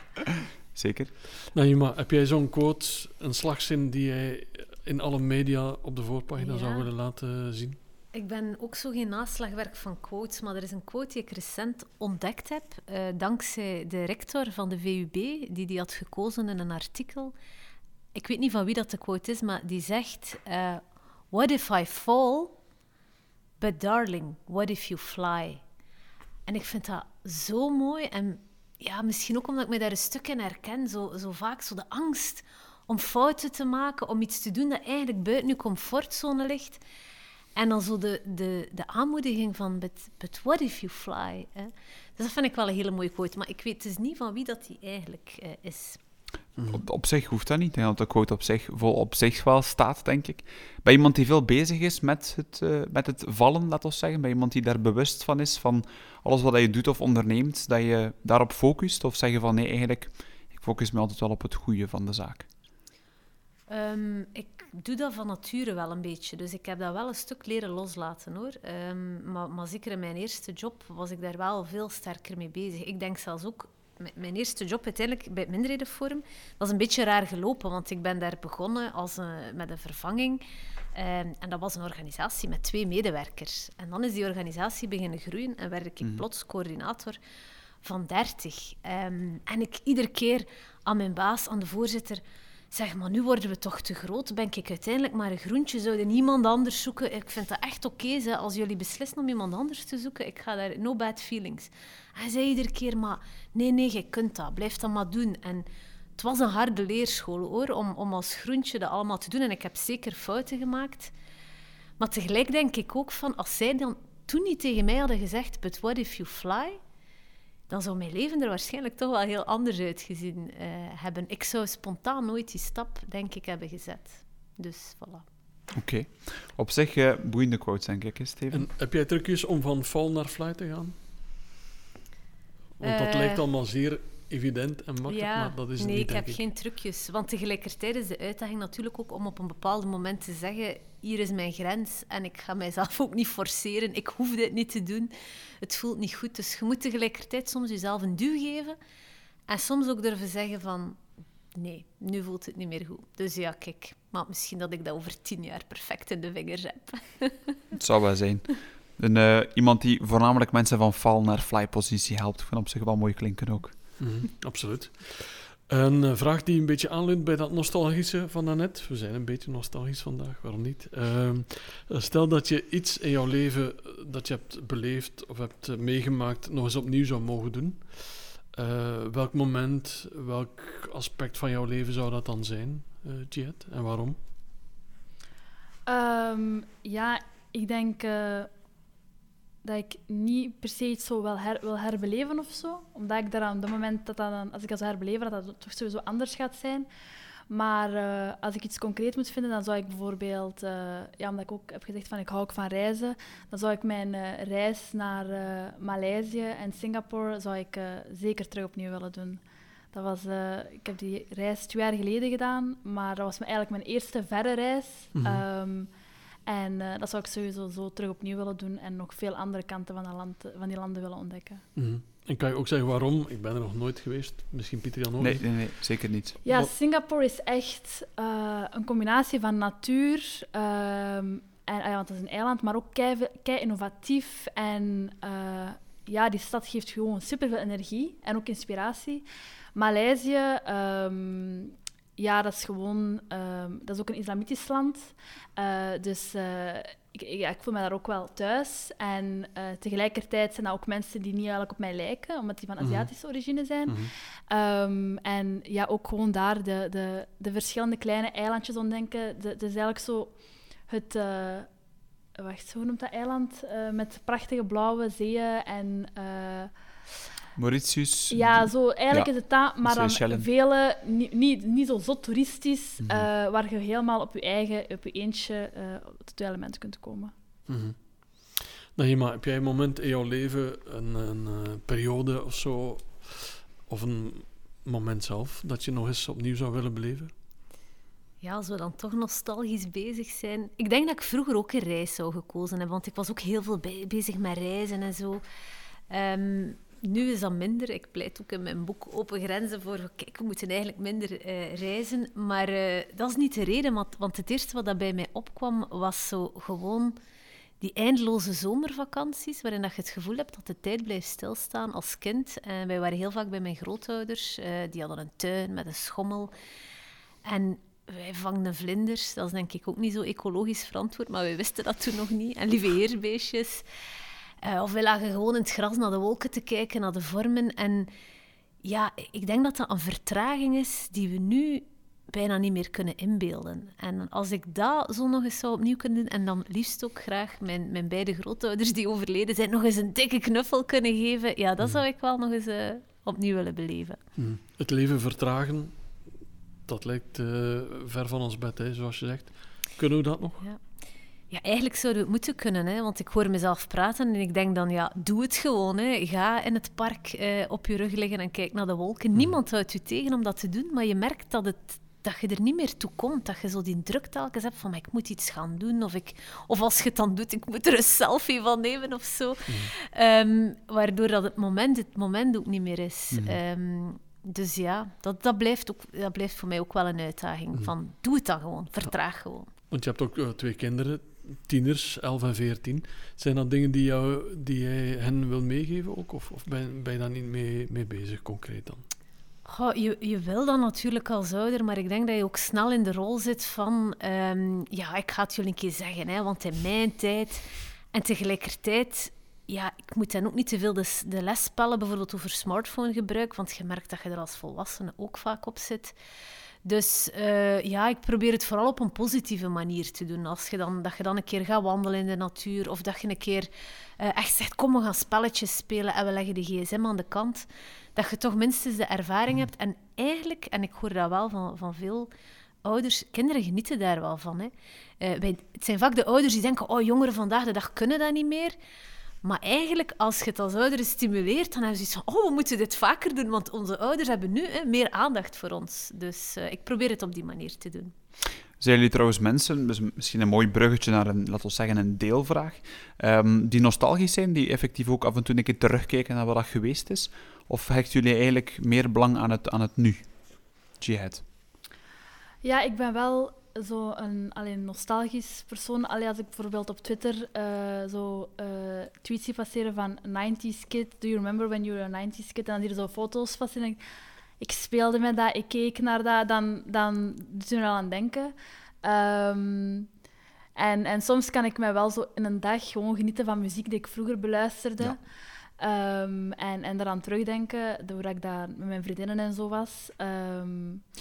zeker. Naima, heb jij zo'n quote, een slagzin die jij in alle media op de voorpagina Ja. zou willen laten zien? Ik ben ook zo geen naslagwerk van quotes, maar er is een quote die ik recent ontdekt heb, eh, dankzij de rector van de VUB, die die had gekozen in een artikel. Ik weet niet van wie dat de quote is, maar die zegt: eh, What if I fall? But darling, what if you fly? En ik vind dat zo mooi. En ja, misschien ook omdat ik me daar een stuk in herken. Zo, zo vaak zo de angst om fouten te maken, om iets te doen dat eigenlijk buiten je comfortzone ligt. En dan zo de, de, de aanmoediging van, but, but what if you fly? Dus dat vind ik wel een hele mooie quote. Maar ik weet dus niet van wie dat die eigenlijk eh, is. Op, op zich hoeft dat niet. Ik denk dat de quote op zich vol op zich wel staat, denk ik. Bij iemand die veel bezig is met het, eh, met het vallen, laat ons zeggen. Bij iemand die daar bewust van is, van alles wat je doet of onderneemt, dat je daarop focust. Of zeg je van nee, eigenlijk, ik focus me altijd wel op het goede van de zaak. Ehm, ik doe dat van nature wel een beetje. Dus ik heb dat wel een stuk leren loslaten hoor. Ehm, maar, maar zeker in mijn eerste job was ik daar wel veel sterker mee bezig. Ik denk zelfs ook, mijn eerste job uiteindelijk bij het Minderhedenforum, dat is een beetje raar gelopen. Want ik ben daar begonnen als een, met een vervanging. Ehm, en dat was een organisatie met twee medewerkers. En dan is die organisatie beginnen groeien en werd ik Mhm. plots coördinator van 30. Ehm, en ik iedere keer aan mijn baas, aan de voorzitter, zeg maar, nu worden we toch te groot. Ben ik uiteindelijk maar een groentje, zouden niemand anders zoeken. Ik vind dat echt oké, als jullie beslissen om iemand anders te zoeken. Ik ga daar, no bad feelings. Hij zei iedere keer, maar nee, nee, je kunt dat, blijf dat maar doen. En het was een harde leerschool, hoor, om, om als groentje dat allemaal te doen. En ik heb zeker fouten gemaakt. Maar tegelijk denk ik ook van, als zij dan toen niet tegen mij hadden gezegd, but what if you fly? Dan zou mijn leven er waarschijnlijk toch wel heel anders uitgezien eh, hebben. Ik zou spontaan nooit die stap, denk ik, hebben gezet. Dus voilà. Oké. Op zich eh, boeiende quotes, denk ik, hè, Steven. En heb jij trucjes om van fall naar fly te gaan? Want dat Eh, lijkt allemaal zeer evident en makkelijk, maar dat is het nee, niet, ik denk heb geen trucjes. Want tegelijkertijd is de uitdaging natuurlijk ook om op een bepaald moment te zeggen: hier is mijn grens en ik ga mijzelf [LAUGHS] ook niet forceren. Ik hoef dit niet te doen. Het voelt niet goed. Dus je moet tegelijkertijd soms jezelf een duw geven en soms ook durven zeggen van. Nee, nu voelt het niet meer goed. Dus ja, kijk, maar misschien dat ik dat over tien jaar perfect in de vingers [LAUGHS] heb. Het zou wel zijn. Een, eh, iemand die voornamelijk mensen van fall naar fly positie helpt. Ik vind op zich wel mooi klinken ook. Mhm, [LAUGHS] absoluut. Een eh, vraag die een beetje aanleunt bij dat nostalgische van daarnet. We zijn een beetje nostalgisch vandaag, waarom niet? Ehm, eh, stel dat je iets in jouw leven eh, dat je hebt beleefd of hebt eh, meegemaakt nog eens opnieuw zou mogen doen. Eh, welk moment, welk aspect van jouw leven zou dat dan zijn, eh Jihad? En waarom? Ehm, ja, ik denk eh, dat ik niet per se iets zo wil, her, wil herbeleven of zo. Omdat ik daar aan dat moment, dat dat dan, als ik dat zou herbeleven, dat dat toch sowieso anders gaat zijn. Maar eh, als ik iets concreet moet vinden, dan zou ik bijvoorbeeld, eh, ja, omdat ik ook heb gezegd van ik hou ook van reizen, dan zou ik mijn eh, reis naar Maleisië en Singapore zou ik, zeker terug opnieuw willen doen. Dat was, ik heb die reis twee jaar geleden gedaan, maar dat was eigenlijk mijn eerste verre reis. Mhm. Ehm, en eh, dat zou ik sowieso zo terug opnieuw willen doen en nog veel andere kanten van, dat land, van die landen willen ontdekken. Mhm. En kan je ook zeggen waarom? Ik ben er nog nooit geweest. Misschien Pieter Jan ook. Nee, nee, nee, zeker niet. Ja, Singapore is echt eh, een combinatie van natuur. ehm, en, ah ja, want het is een eiland, maar ook kei, kei innovatief. En eh, ja, die stad geeft gewoon superveel energie en ook inspiratie. Maleisië, ehm, ja, dat is gewoon... ehm, dat is ook een islamitisch land. Eh, dus eh, ik, ik, ja, ik voel me daar ook wel thuis. En eh, tegelijkertijd zijn dat ook mensen die niet eigenlijk op mij lijken, omdat die van Mhm. Aziatische origine zijn. Mhm. Ehm, en ja, ook gewoon daar de, de, de verschillende kleine eilandjes ontdenken. Het is eigenlijk zo het... wacht, hoe noemt dat eiland? Met prachtige blauwe zeeën en... Mauritius. ja, zo, eigenlijk Ja, is het dat, maar dan vele, niet, niet, niet zo zot toeristisch, Mhm. eh, waar je helemaal op je eigen, op je eentje eh tot je elementen kunt komen. Naima, heb jij een moment in jouw leven, een, een eh, periode of zo, of een moment zelf, dat je nog eens opnieuw zou willen beleven? Ja, als we dan toch nostalgisch bezig zijn. Ik denk dat ik vroeger ook een reis zou gekozen hebben, want ik was ook heel veel bezig met reizen en zo. Ehm, nu is dat minder. Ik pleit ook in mijn boek Open Grenzen voor, kijk, we moeten eigenlijk minder eh, reizen. Maar eh, dat is niet de reden, want, want het eerste wat dat bij mij opkwam, was zo gewoon die eindeloze zomervakanties, waarin dat je het gevoel hebt dat de tijd blijft stilstaan als kind. En wij waren heel vaak bij mijn grootouders. die hadden een tuin met een schommel. En wij vangden vlinders. Dat is denk ik ook niet zo ecologisch verantwoord, maar wij wisten dat toen nog niet. En lieve heerbeestjes. Eh, of wij lagen gewoon in het gras naar de wolken te kijken, naar de vormen. En ja, ik denk dat dat een vertraging is die we nu bijna niet meer kunnen inbeelden. En als ik dat zo nog eens zou opnieuw kunnen doen, en dan liefst ook graag mijn, mijn beide grootouders die overleden zijn, nog eens een dikke knuffel kunnen geven, ja, dat zou ik wel nog eens eh, opnieuw willen beleven. Mhm. Het leven vertragen, dat lijkt eh, ver van ons bed, hè, zoals je zegt. Kunnen we dat nog? Ja, eigenlijk zouden we het moeten kunnen, hè? want ik hoor mezelf praten en ik denk dan, ja, doe het gewoon. Hè? Ga in het park eh, op je rug liggen en kijk naar de wolken. Niemand houdt je tegen om dat te doen, maar je merkt dat, het, dat je er niet meer toe komt. Dat je zo die druk telkens hebt van, ik moet iets gaan doen. Of, ik, of als je het dan doet, ik moet er een selfie van nemen of zo. Ehm, waardoor dat het moment het moment ook niet meer is. Ehm, dus ja, dat, dat, blijft ook, dat blijft voor mij ook wel een uitdaging. Van, doe het dan gewoon, vertraag gewoon. Want je hebt ook eh, twee kinderen, tieners, 11 en 14. Zijn dat dingen die, jou, die jij hen wil meegeven ook? Of, of ben, ben je daar niet mee, mee bezig, concreet dan? Goh, je, je wil dat natuurlijk als ouder, maar ik denk dat je ook snel in de rol zit van... ehm, ja, ik ga het jullie een keer zeggen, hè, want in mijn tijd... En tegelijkertijd, ja, ik moet dan ook niet te veel de, de les spellen, bijvoorbeeld over smartphonegebruik, want je merkt dat je er als volwassene ook vaak op zit. Dus eh, ja, ik probeer het vooral op een positieve manier te doen. Als je dan, dat je dan een keer gaat wandelen in de natuur, of dat je een keer eh, echt zegt, kom, we gaan spelletjes spelen en we leggen de gsm aan de kant. Dat je toch minstens de ervaring hebt. En eigenlijk, en ik hoor dat wel van, van veel ouders, kinderen genieten daar wel van. Hè. Eh, het zijn vaak de ouders die denken, oh, jongeren vandaag de dag kunnen dat niet meer. Maar eigenlijk, als je het als ouder stimuleert, dan hebben ze iets van, oh, we moeten dit vaker doen, want onze ouders hebben nu hè, meer aandacht voor ons. Dus eh, ik probeer het op die manier te doen. Zijn jullie trouwens mensen, dus misschien een mooi bruggetje naar een, laten we zeggen, een deelvraag, ehm, die nostalgisch zijn, die effectief ook af en toe een keer terugkijken naar wat dat geweest is? Of hechten jullie eigenlijk meer belang aan het, aan het nu? Jihad. Ja, ik ben wel zo een alleen nostalgisch persoon. Allee, als ik bijvoorbeeld op Twitter eh, zo eh, tweets zie passeren van 90s kid, do you remember when you were a 90s kid? En dan zie je zo foto's passeren. en Ik, speelde met dat, ik keek naar dat, dan, dan doet je al aan denken. Ehm, en, en soms kan ik mij wel zo in een dag gewoon genieten van muziek die ik vroeger beluisterde. Ehm, en, en eraan terugdenken, hoe ik daar met mijn vriendinnen en zo was. Ehm,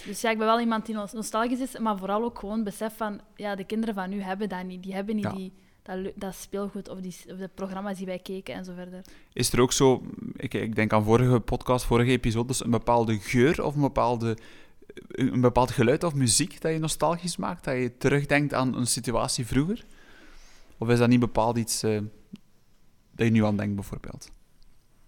dus ja, ik ben wel iemand die nos- nostalgisch is, maar vooral ook gewoon besef van, ja, de kinderen van nu hebben dat niet. Die hebben niet Ja. die, dat, dat speelgoed of, die, of de programma's die wij keken en zo verder. Is er ook zo, ik, ik denk aan vorige podcast, vorige episodes, een bepaalde geur of een, bepaalde, een bepaald geluid of muziek dat je nostalgisch maakt? Dat je terugdenkt aan een situatie vroeger? Of is dat niet bepaald iets eh, dat je nu aan denkt, bijvoorbeeld?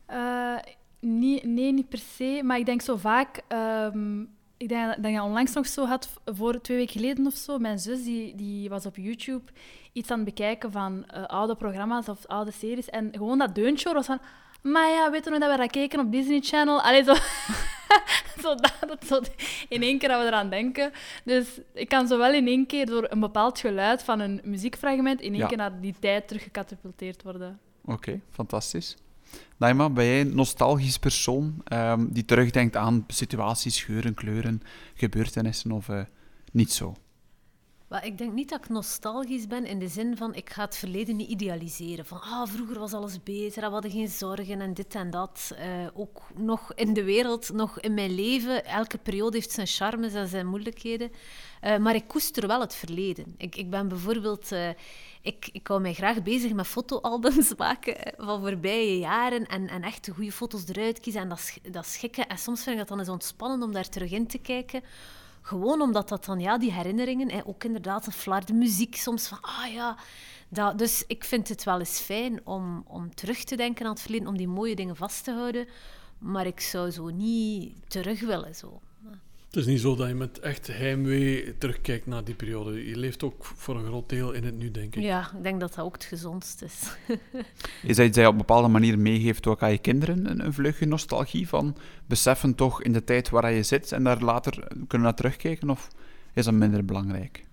Eh, niet, nee, niet per se. Maar ik denk zo vaak... ehm, ik denk dat je onlangs nog zo had, voor twee weken geleden of zo. Mijn zus die, die was op YouTube iets aan het bekijken van eh, oude programma's of oude series. En gewoon dat deuntje was van... Maar ja, weet je nog dat we dat keken op Disney Channel? Allee, zo... [LAUGHS] zo, dat, dat, zo in één keer dat we eraan denken. Dus ik kan zo wel in één keer door een bepaald geluid van een muziekfragment in één Ja. keer naar die tijd teruggecatapulteerd worden. Oké, fantastisch. Naima, ben jij een nostalgisch persoon ehm, die terugdenkt aan situaties, geuren, kleuren, gebeurtenissen of uh, niet zo? Ik denk niet dat ik nostalgisch ben in de zin van ik ga het verleden niet idealiseren. Van ah, vroeger was alles beter, we hadden geen zorgen en dit en dat. Uh, ook nog in de wereld, nog in mijn leven. Elke periode heeft zijn charmes en zijn moeilijkheden. Uh, maar ik koester wel het verleden. Ik, ik ben bijvoorbeeld... ik, ik hou mij graag bezig met fotoalbums [LAUGHS] maken van voorbije jaren en, en echt goede foto's eruit kiezen en dat, dat schikken. En soms vind ik dat dan eens ontspannen om daar terug in te kijken gewoon omdat dat dan, ja, die herinneringen, hè, ook inderdaad een flarde muziek soms van, ah ja. Dat, dus ik vind het wel eens fijn om, om terug te denken aan het verleden, om die mooie dingen vast te houden. Maar ik zou zo niet terug willen. Zo. Het is niet zo dat je met echt heimwee terugkijkt naar die periode. Je leeft ook voor een groot deel in het nu, denk ik. Ja, ik denk dat dat ook het gezondst is. is dat iets dat je op een bepaalde manier meegeeft ook aan je kinderen? Een, een vleugje nostalgie van beseffen toch in de tijd waar je zit en daar later kunnen naar terugkijken? Of is dat minder belangrijk?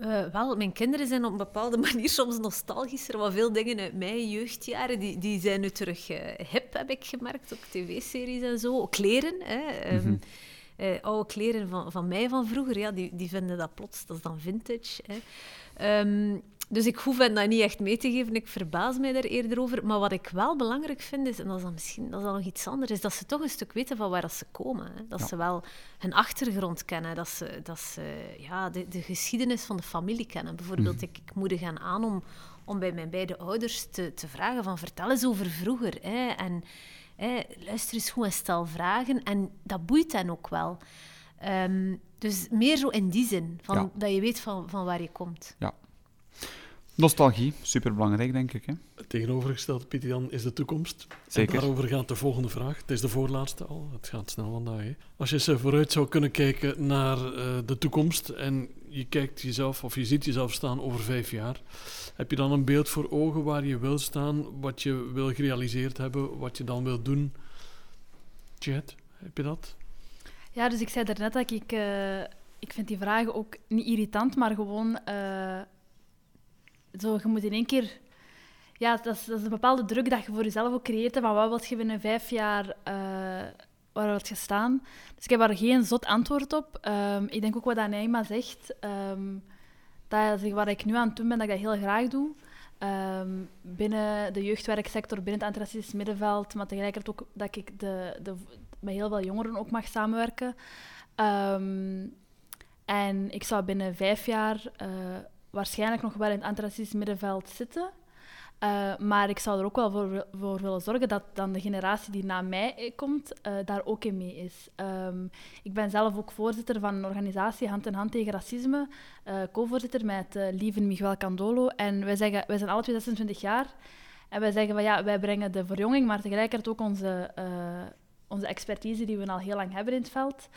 Uh, wel, mijn kinderen zijn op een bepaalde [LAUGHS] manier soms nostalgischer. Want veel dingen uit mijn jeugdjaren, die, die zijn nu terug uh, hip, heb ik gemerkt. Ook tv-series en zo. Kleren, hè. Um, uh, oude kleren van, van mij van vroeger, ja, die, die vinden dat plots, dat is dan vintage. Hè. Um, dus ik hoef hen dat niet echt mee te geven, ik verbaas mij daar eerder over. Maar wat ik wel belangrijk vind, is, en dat is dan misschien dat is dan nog iets anders, is dat ze toch een stuk weten van waar ze komen. Hè. Dat ze wel hun achtergrond kennen, dat ze, dat ze ja, de, de geschiedenis van de familie kennen. Bijvoorbeeld, mm. ik, ik moedig hen aan om, om bij mijn beide ouders te, te vragen van vertel eens over vroeger. Hè. En luister eens goed en stel vragen. En dat boeit hen ook wel. Ehm, dus meer zo in die zin, van, dat je weet van, van waar je komt. Ja. Nostalgie, superbelangrijk, denk ik. Hè? Tegenovergesteld, Pieter Jan, is de toekomst. Zeker. En daarover gaat de volgende vraag. Het is de voorlaatste al, het gaat snel vandaag. Hè? Als je ze vooruit zou kunnen kijken naar uh, de toekomst en je kijkt jezelf, of je ziet jezelf staan over vijf jaar, heb je dan een beeld voor ogen waar je wil staan, wat je wil gerealiseerd hebben, wat je dan wil doen? Chat, heb je dat? Ja, dus ik zei daarnet dat ik... Uh, ik vind die vragen ook niet irritant, maar gewoon... Uh, zo, je moet in één keer... Ja, dat is, dat is, een bepaalde druk dat je voor jezelf ook creëert. Van wat wil je binnen vijf jaar... Uh, waar wil je staan? Dus ik heb daar geen zot antwoord op. Um, ik denk ook wat Naima zegt... Um, dat wat ik nu aan het doen ben, dat ik dat heel graag doe. Um, binnen de jeugdwerksector, binnen het antiracistisch middenveld, maar tegelijkertijd ook dat ik de, de, met heel veel jongeren ook mag samenwerken. En ik zou binnen vijf jaar uh, waarschijnlijk nog wel in het antiracistisch middenveld zitten. Uh, maar ik zou er ook wel voor, willen zorgen dat dan de generatie die na mij komt, uh, daar ook in mee is. Um, ik ben zelf ook voorzitter van een organisatie Hand in Hand tegen Racisme, uh, co-voorzitter met lieve Miguel Candolo. En wij, zeggen, wij zijn alle 26 jaar en wij zeggen van ja, wij brengen de verjonging, maar tegelijkertijd ook onze, onze expertise die we al heel lang hebben in het veld.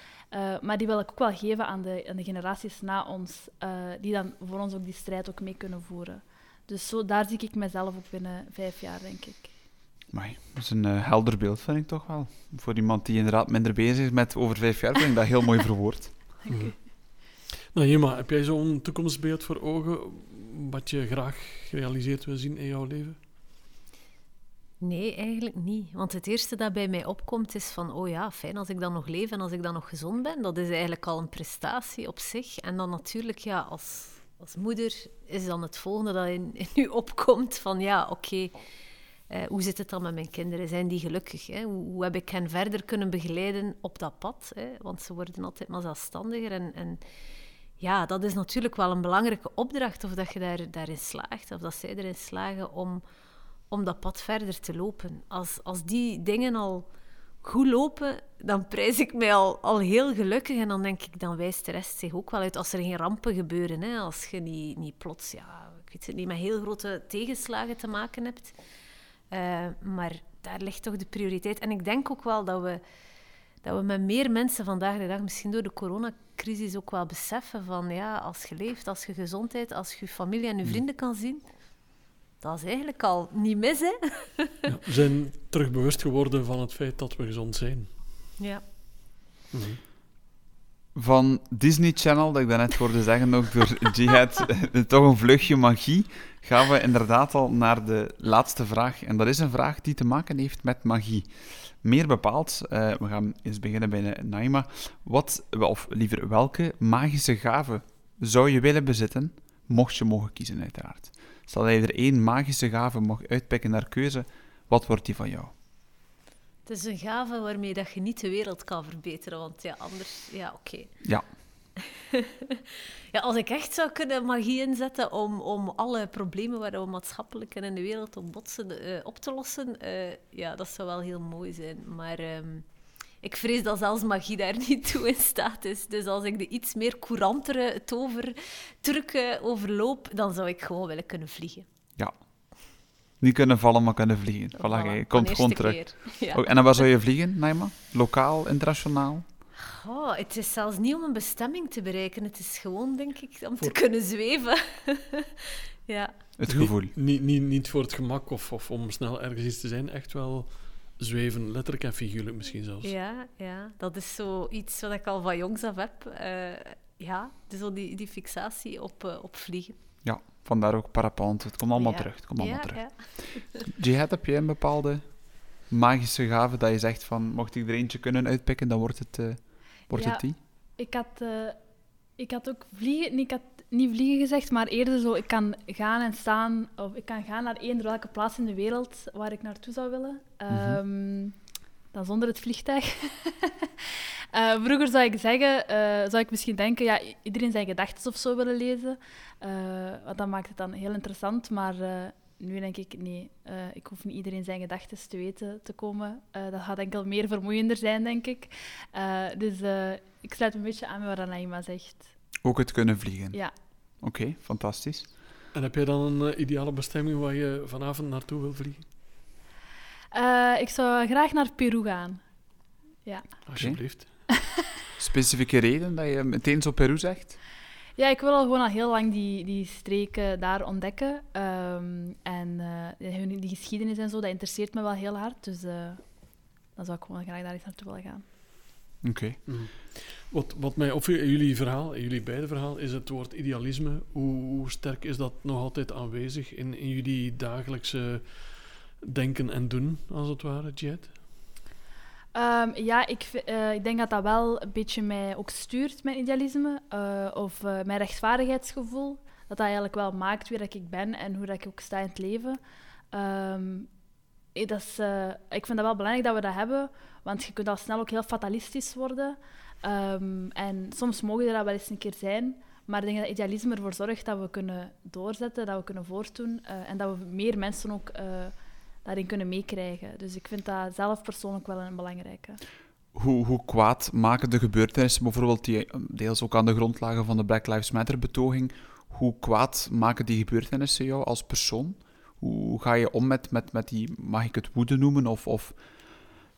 maar die wil ik ook wel geven aan de, aan de generaties na ons, die dan voor ons ook die strijd ook mee kunnen voeren. Dus zo, daar zie ik mezelf ook binnen vijf jaar, denk ik. Maar dat is een uh, helder beeld, vind ik toch wel. Voor iemand die inderdaad minder bezig is met over vijf jaar, vind ik dat heel mooi verwoord. [LAUGHS] Dank u. Nou, Jema, heb jij zo'n toekomstbeeld voor ogen wat je graag gerealiseerd wil zien in jouw leven? Nee, eigenlijk niet. Want het eerste dat bij mij opkomt is van, oh ja, fijn als ik dan nog leef en als ik dan nog gezond ben. Dat is eigenlijk al een prestatie op zich. En dan natuurlijk, ja, als, als moeder is dan het volgende dat in, in u opkomt van ja, oké, eh, hoe zit het dan met mijn kinderen? Zijn die gelukkig? Hè? Hoe, hoe, heb ik hen verder kunnen begeleiden op dat pad? Hè? Want ze worden altijd maar zelfstandiger. En, en, ja, dat is natuurlijk wel een belangrijke opdracht, of dat je daar, daarin slaagt, of dat zij erin slagen om, om dat pad verder te lopen. Als, als die dingen al goed lopen, dan prijs ik mij al, al heel gelukkig. En dan denk ik, dan wijst de rest zich ook wel uit als er geen rampen gebeuren. Hè? Als je niet, niet plots, ja, ik weet het niet, met heel grote tegenslagen te maken hebt. Uh, maar daar ligt toch de prioriteit. En ik denk ook wel dat we, dat we met meer mensen vandaag de dag, misschien door de coronacrisis, ook wel beseffen van, ja, als je leeft, als je gezondheid, als je je familie en je mm. vrienden kan zien dat is eigenlijk al niet mis, hè? Ja, we zijn terug bewust geworden van het feit dat we gezond zijn. Ja. Mhm. van Disney Channel, dat ik daarnet hoorde zeggen, ook door Jihad, [LAUGHS] eh, toch een vluchtje magie, gaan we inderdaad al naar de laatste vraag. En dat is een vraag die te maken heeft met magie. Meer bepaald, uh, we gaan eens beginnen bij Naima. Wat, of liever, welke magische gave zou je willen bezitten, mocht je mogen kiezen, uiteraard? Stel dat je er één magische gave mag uitpikken naar keuze, wat wordt die van jou? Het is een gave waarmee dat je niet de wereld kan verbeteren, want ja, anders... Ja, oké. Ja. [LAUGHS] ja, als ik echt zou kunnen magie inzetten om, om alle problemen waar we maatschappelijk en in de wereld op botsen uh, op te lossen, uh, ja, dat zou wel heel mooi zijn. Maar um, ik vrees dat zelfs magie daar [LAUGHS] niet toe in staat is. Dus als ik de iets meer courantere tovertruc overloop, dan zou ik gewoon willen kunnen vliegen. Ja. Niet kunnen vallen, maar kunnen vliegen. Voilà, voilà je komt gewoon terug. [LAUGHS] Ja. Oh, en dan waar zou je vliegen, Naima? Lokaal, internationaal? Oh, het is zelfs niet om een bestemming te bereiken. Het is gewoon, denk ik, om te kunnen zweven. [LAUGHS] ja. Het gevoel. Niet, niet, niet voor het gemak of, of om snel ergens iets te zijn. Echt wel zweven, letterlijk en figuurlijk misschien zelfs. Ja, ja. dat is zoiets wat ik al van jongs af heb. Uh, ja, dus die, die fixatie op, uh, op vliegen. Ja, vandaar ook parapente. Het komt allemaal terug. Het komt allemaal ja, terug. Ja. [LAUGHS] Jihad, heb jij een bepaalde magische gave dat je zegt van, mocht ik er eentje kunnen uitpikken, dan wordt het, uh, wordt het die? Ik had, ik had ook vliegen, ik had niet vliegen gezegd, maar eerder zo, ik kan gaan en staan, of ik kan gaan naar eender welke plaats in de wereld waar ik naartoe zou willen. Um, dan zonder het vliegtuig. uh, [LAUGHS] vroeger zou ik zeggen, uh, zou ik misschien denken, ja, iedereen zijn gedachten of zo willen lezen. Uh, want dat maakt het dan heel interessant, maar nu denk ik, nee, ik hoef niet iedereen zijn gedachten te weten te komen. dat gaat enkel meer vermoeiender zijn, denk ik. dus ik sluit een beetje aan met wat Anaima zegt. Ook het kunnen vliegen? Ja. Oké, fantastisch. En heb jij dan een uh, ideale bestemming waar je vanavond naartoe wil vliegen? Uh, ik zou graag naar Peru gaan. Ja. Alsjeblieft. Specifieke reden dat je meteen zo Peru zegt? Ja, ik wil al gewoon al heel lang die, die streken daar ontdekken. Um, en uh, die geschiedenis en zo, dat interesseert me wel heel hard. Dus dan zou ik gewoon graag daar eens naartoe willen gaan. Oké. Okay. Mm. Wat, wat mij opviel jullie verhaal, jullie beide verhaal, is het woord idealisme. Hoe, sterk is dat nog altijd aanwezig in, in jullie dagelijkse denken en doen, als het ware, Jet? Um, ja, ik, uh, ik denk dat dat wel een beetje mij ook stuurt, mijn idealisme. Uh, of uh, mijn rechtvaardigheidsgevoel. Dat dat eigenlijk wel maakt wie dat ik ben en hoe dat ik ook sta in het leven. Um, dat ik vind dat wel belangrijk dat we dat hebben, want je kunt al snel ook heel fatalistisch worden. Um, en soms mogen er dat wel eens een keer zijn, maar ik denk dat idealisme ervoor zorgt dat we kunnen doorzetten, dat we kunnen voortdoen uh, en dat we meer mensen ook uh, daarin kunnen meekrijgen. Dus ik vind dat zelf persoonlijk wel een belangrijke. Hoe, hoe kwaad maken de gebeurtenissen, bijvoorbeeld die deels ook aan de grond lagen van de Black Lives Matter-betoging, hoe kwaad maken die gebeurtenissen jou als persoon? Hoe ga je om met, met, met die, mag ik het woede noemen, of, of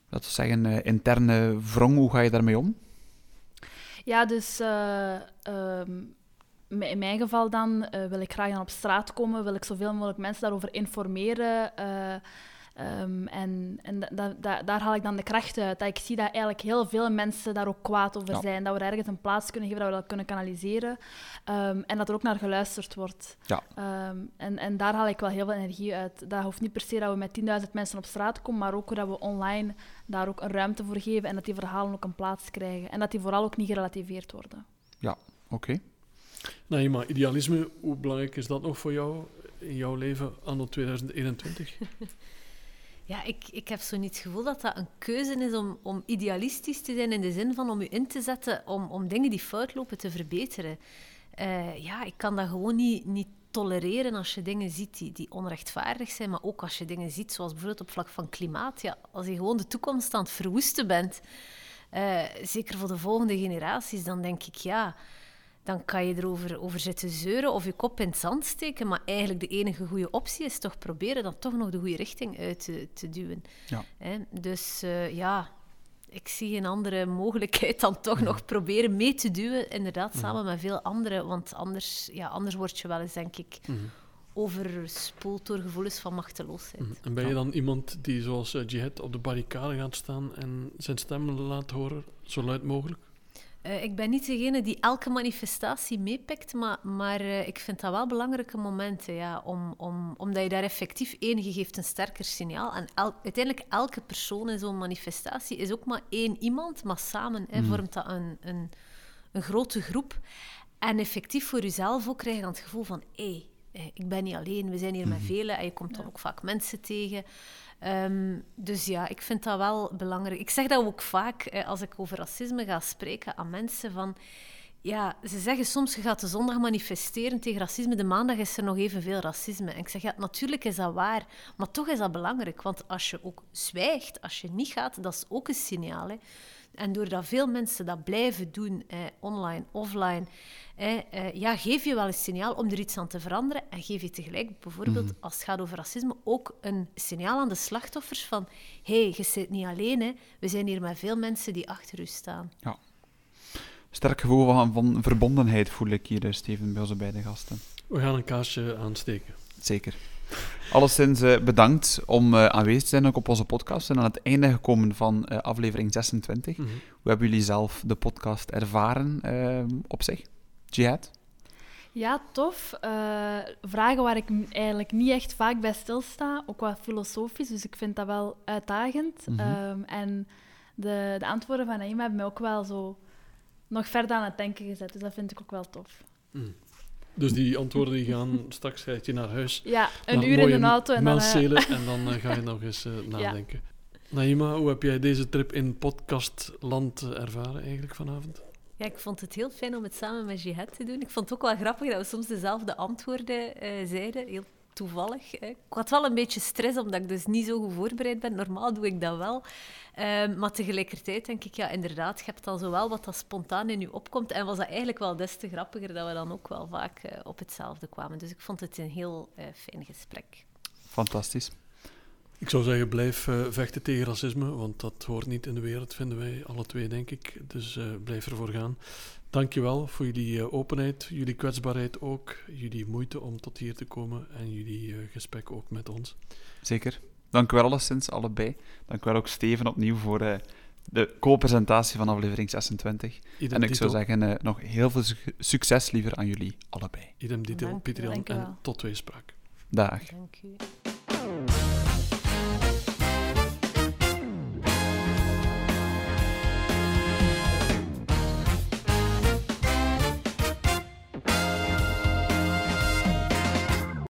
dat we zeggen, uh, interne wrong, hoe ga je daarmee om? Ja, dus uh, um, in mijn geval dan uh, wil ik graag dan op straat komen, wil ik zoveel mogelijk mensen daarover informeren. Uh, um, en en da, da, daar haal ik dan de kracht uit. Dat ik zie dat eigenlijk heel veel mensen daar ook kwaad over ja. zijn. Dat we er ergens een plaats kunnen geven, dat we dat kunnen kanaliseren. Um, en dat er ook naar geluisterd wordt. Ja. en, en daar haal ik wel heel veel energie uit. Dat hoeft niet per se dat we met 10.000 mensen op straat komen, maar ook dat we online daar ook een ruimte voor geven en dat die verhalen ook een plaats krijgen. En dat die vooral ook niet gerelativeerd worden. Ja, oké. Okay. Nou, maar idealisme, hoe belangrijk is dat nog voor jou in jouw leven anno 2021? [LAUGHS] ja, ik, ik heb zo niet het gevoel dat dat een keuze is om, om idealistisch te zijn in de zin van om je in te zetten om, om dingen die fout lopen te verbeteren. Uh, ja, ik kan dat gewoon niet, niet tolereren als je dingen ziet die, die onrechtvaardig zijn, maar ook als je dingen ziet, zoals bijvoorbeeld op vlak van klimaat. Ja, als je gewoon de toekomst aan het verwoesten bent, uh, zeker voor de volgende generaties, dan denk ik ja, dan kan je erover over zitten zeuren of je kop in het zand steken, maar eigenlijk de enige goede optie is toch proberen dan toch nog de goede richting uit te, te duwen. Ja. Dus uh, ja, ik zie geen andere mogelijkheid dan toch nog proberen mee te duwen, inderdaad, samen met veel anderen. Want anders, ja, anders word je wel eens, denk ik, overspoeld door gevoelens van machteloosheid. En ben je dan iemand die, zoals uh, Jihad, op de barricade gaat staan en zijn stem laat horen, zo luid mogelijk? Uh, ik ben niet degene die elke manifestatie meepikt, maar, maar uh, ik vind dat wel belangrijke momenten, ja, om, om, omdat je daar effectief enige geeft een sterker signaal. En el, uiteindelijk elke persoon in zo'n manifestatie is ook maar één iemand, maar samen hè, mm. vormt dat een, een, een grote groep. En effectief voor jezelf ook krijg je dan het gevoel van, hé, hey, ik ben niet alleen, we zijn hier met mhm. velen en je komt dan ook vaak mensen tegen. Um, dus ja, ik vind dat wel belangrijk. Ik zeg dat ook vaak als ik over racisme ga spreken aan mensen van... Ja, ze zeggen soms, je gaat de zondag manifesteren tegen racisme, de maandag is er nog evenveel racisme. En ik zeg, ja, natuurlijk is dat waar, maar toch is dat belangrijk. Want als je ook zwijgt, als je niet gaat, dat is ook een signaal. Hè. En doordat veel mensen dat blijven doen, eh, online, offline, eh, eh, ja, geef je wel een signaal om er iets aan te veranderen. En geef je tegelijk, bijvoorbeeld mhm. als het gaat over racisme, ook een signaal aan de slachtoffers van hé, hey, je zit niet alleen, hè. we zijn hier met veel mensen die achter u staan. Ja. Sterk gevoel van, van verbondenheid voel ik hier, eh, Steven, bij onze beide gasten. We gaan een kaasje aansteken. Zeker. Alleszins uh, bedankt om uh, aanwezig te zijn ook op onze podcast. En aan het einde gekomen van uh, aflevering 26. Mm -hmm. Hoe hebben jullie zelf de podcast ervaren op zich? Jihad? Ja, tof. vragen waar ik eigenlijk niet echt vaak bij stilsta, ook wat filosofisch, dus ik vind dat wel uitdagend. Mm -hmm. um, en de, de antwoorden van Naima hebben mij ook wel zo nog verder aan het denken gezet, dus dat vind ik ook wel tof. Mm. Dus die antwoorden die gaan straks ga je naar huis. Ja, een uur in de auto en dan... Uh... [LAUGHS] en dan uh, ga je nog eens uh, nadenken. Ja. Naima, hoe heb jij deze trip in podcastland ervaren eigenlijk vanavond? Ja, ik vond het heel fijn om het samen met Jihad te doen. Ik vond het ook wel grappig dat we soms dezelfde antwoorden zeiden. Heel toevallig. Hè. Ik had wel een beetje stress, omdat ik dus niet zo goed voorbereid ben. Normaal doe ik dat wel. Um, maar tegelijkertijd denk ik, ja, inderdaad, je hebt al zowel wat dat spontaan in je opkomt. En was dat eigenlijk wel des te grappiger dat we dan ook wel vaak uh, op hetzelfde kwamen. Dus ik vond het een heel uh, fijn gesprek. Fantastisch. Ik zou zeggen, blijf uh, vechten tegen racisme, want dat hoort niet in de wereld, vinden wij alle twee, denk ik. Dus blijf ervoor gaan. Dankjewel voor jullie uh, openheid, jullie kwetsbaarheid ook, jullie moeite om tot hier te komen en jullie uh, gesprek ook met ons. Zeker. Dank u wel alleszins, allebei. Dank u wel ook Steven opnieuw voor uh, de co-presentatie van aflevering 26. Idem en ik zou zeggen, nog heel veel su succes liever aan jullie allebei. Idem dito, Pieter Jan, en tot tweespraak. Dag. Dank u.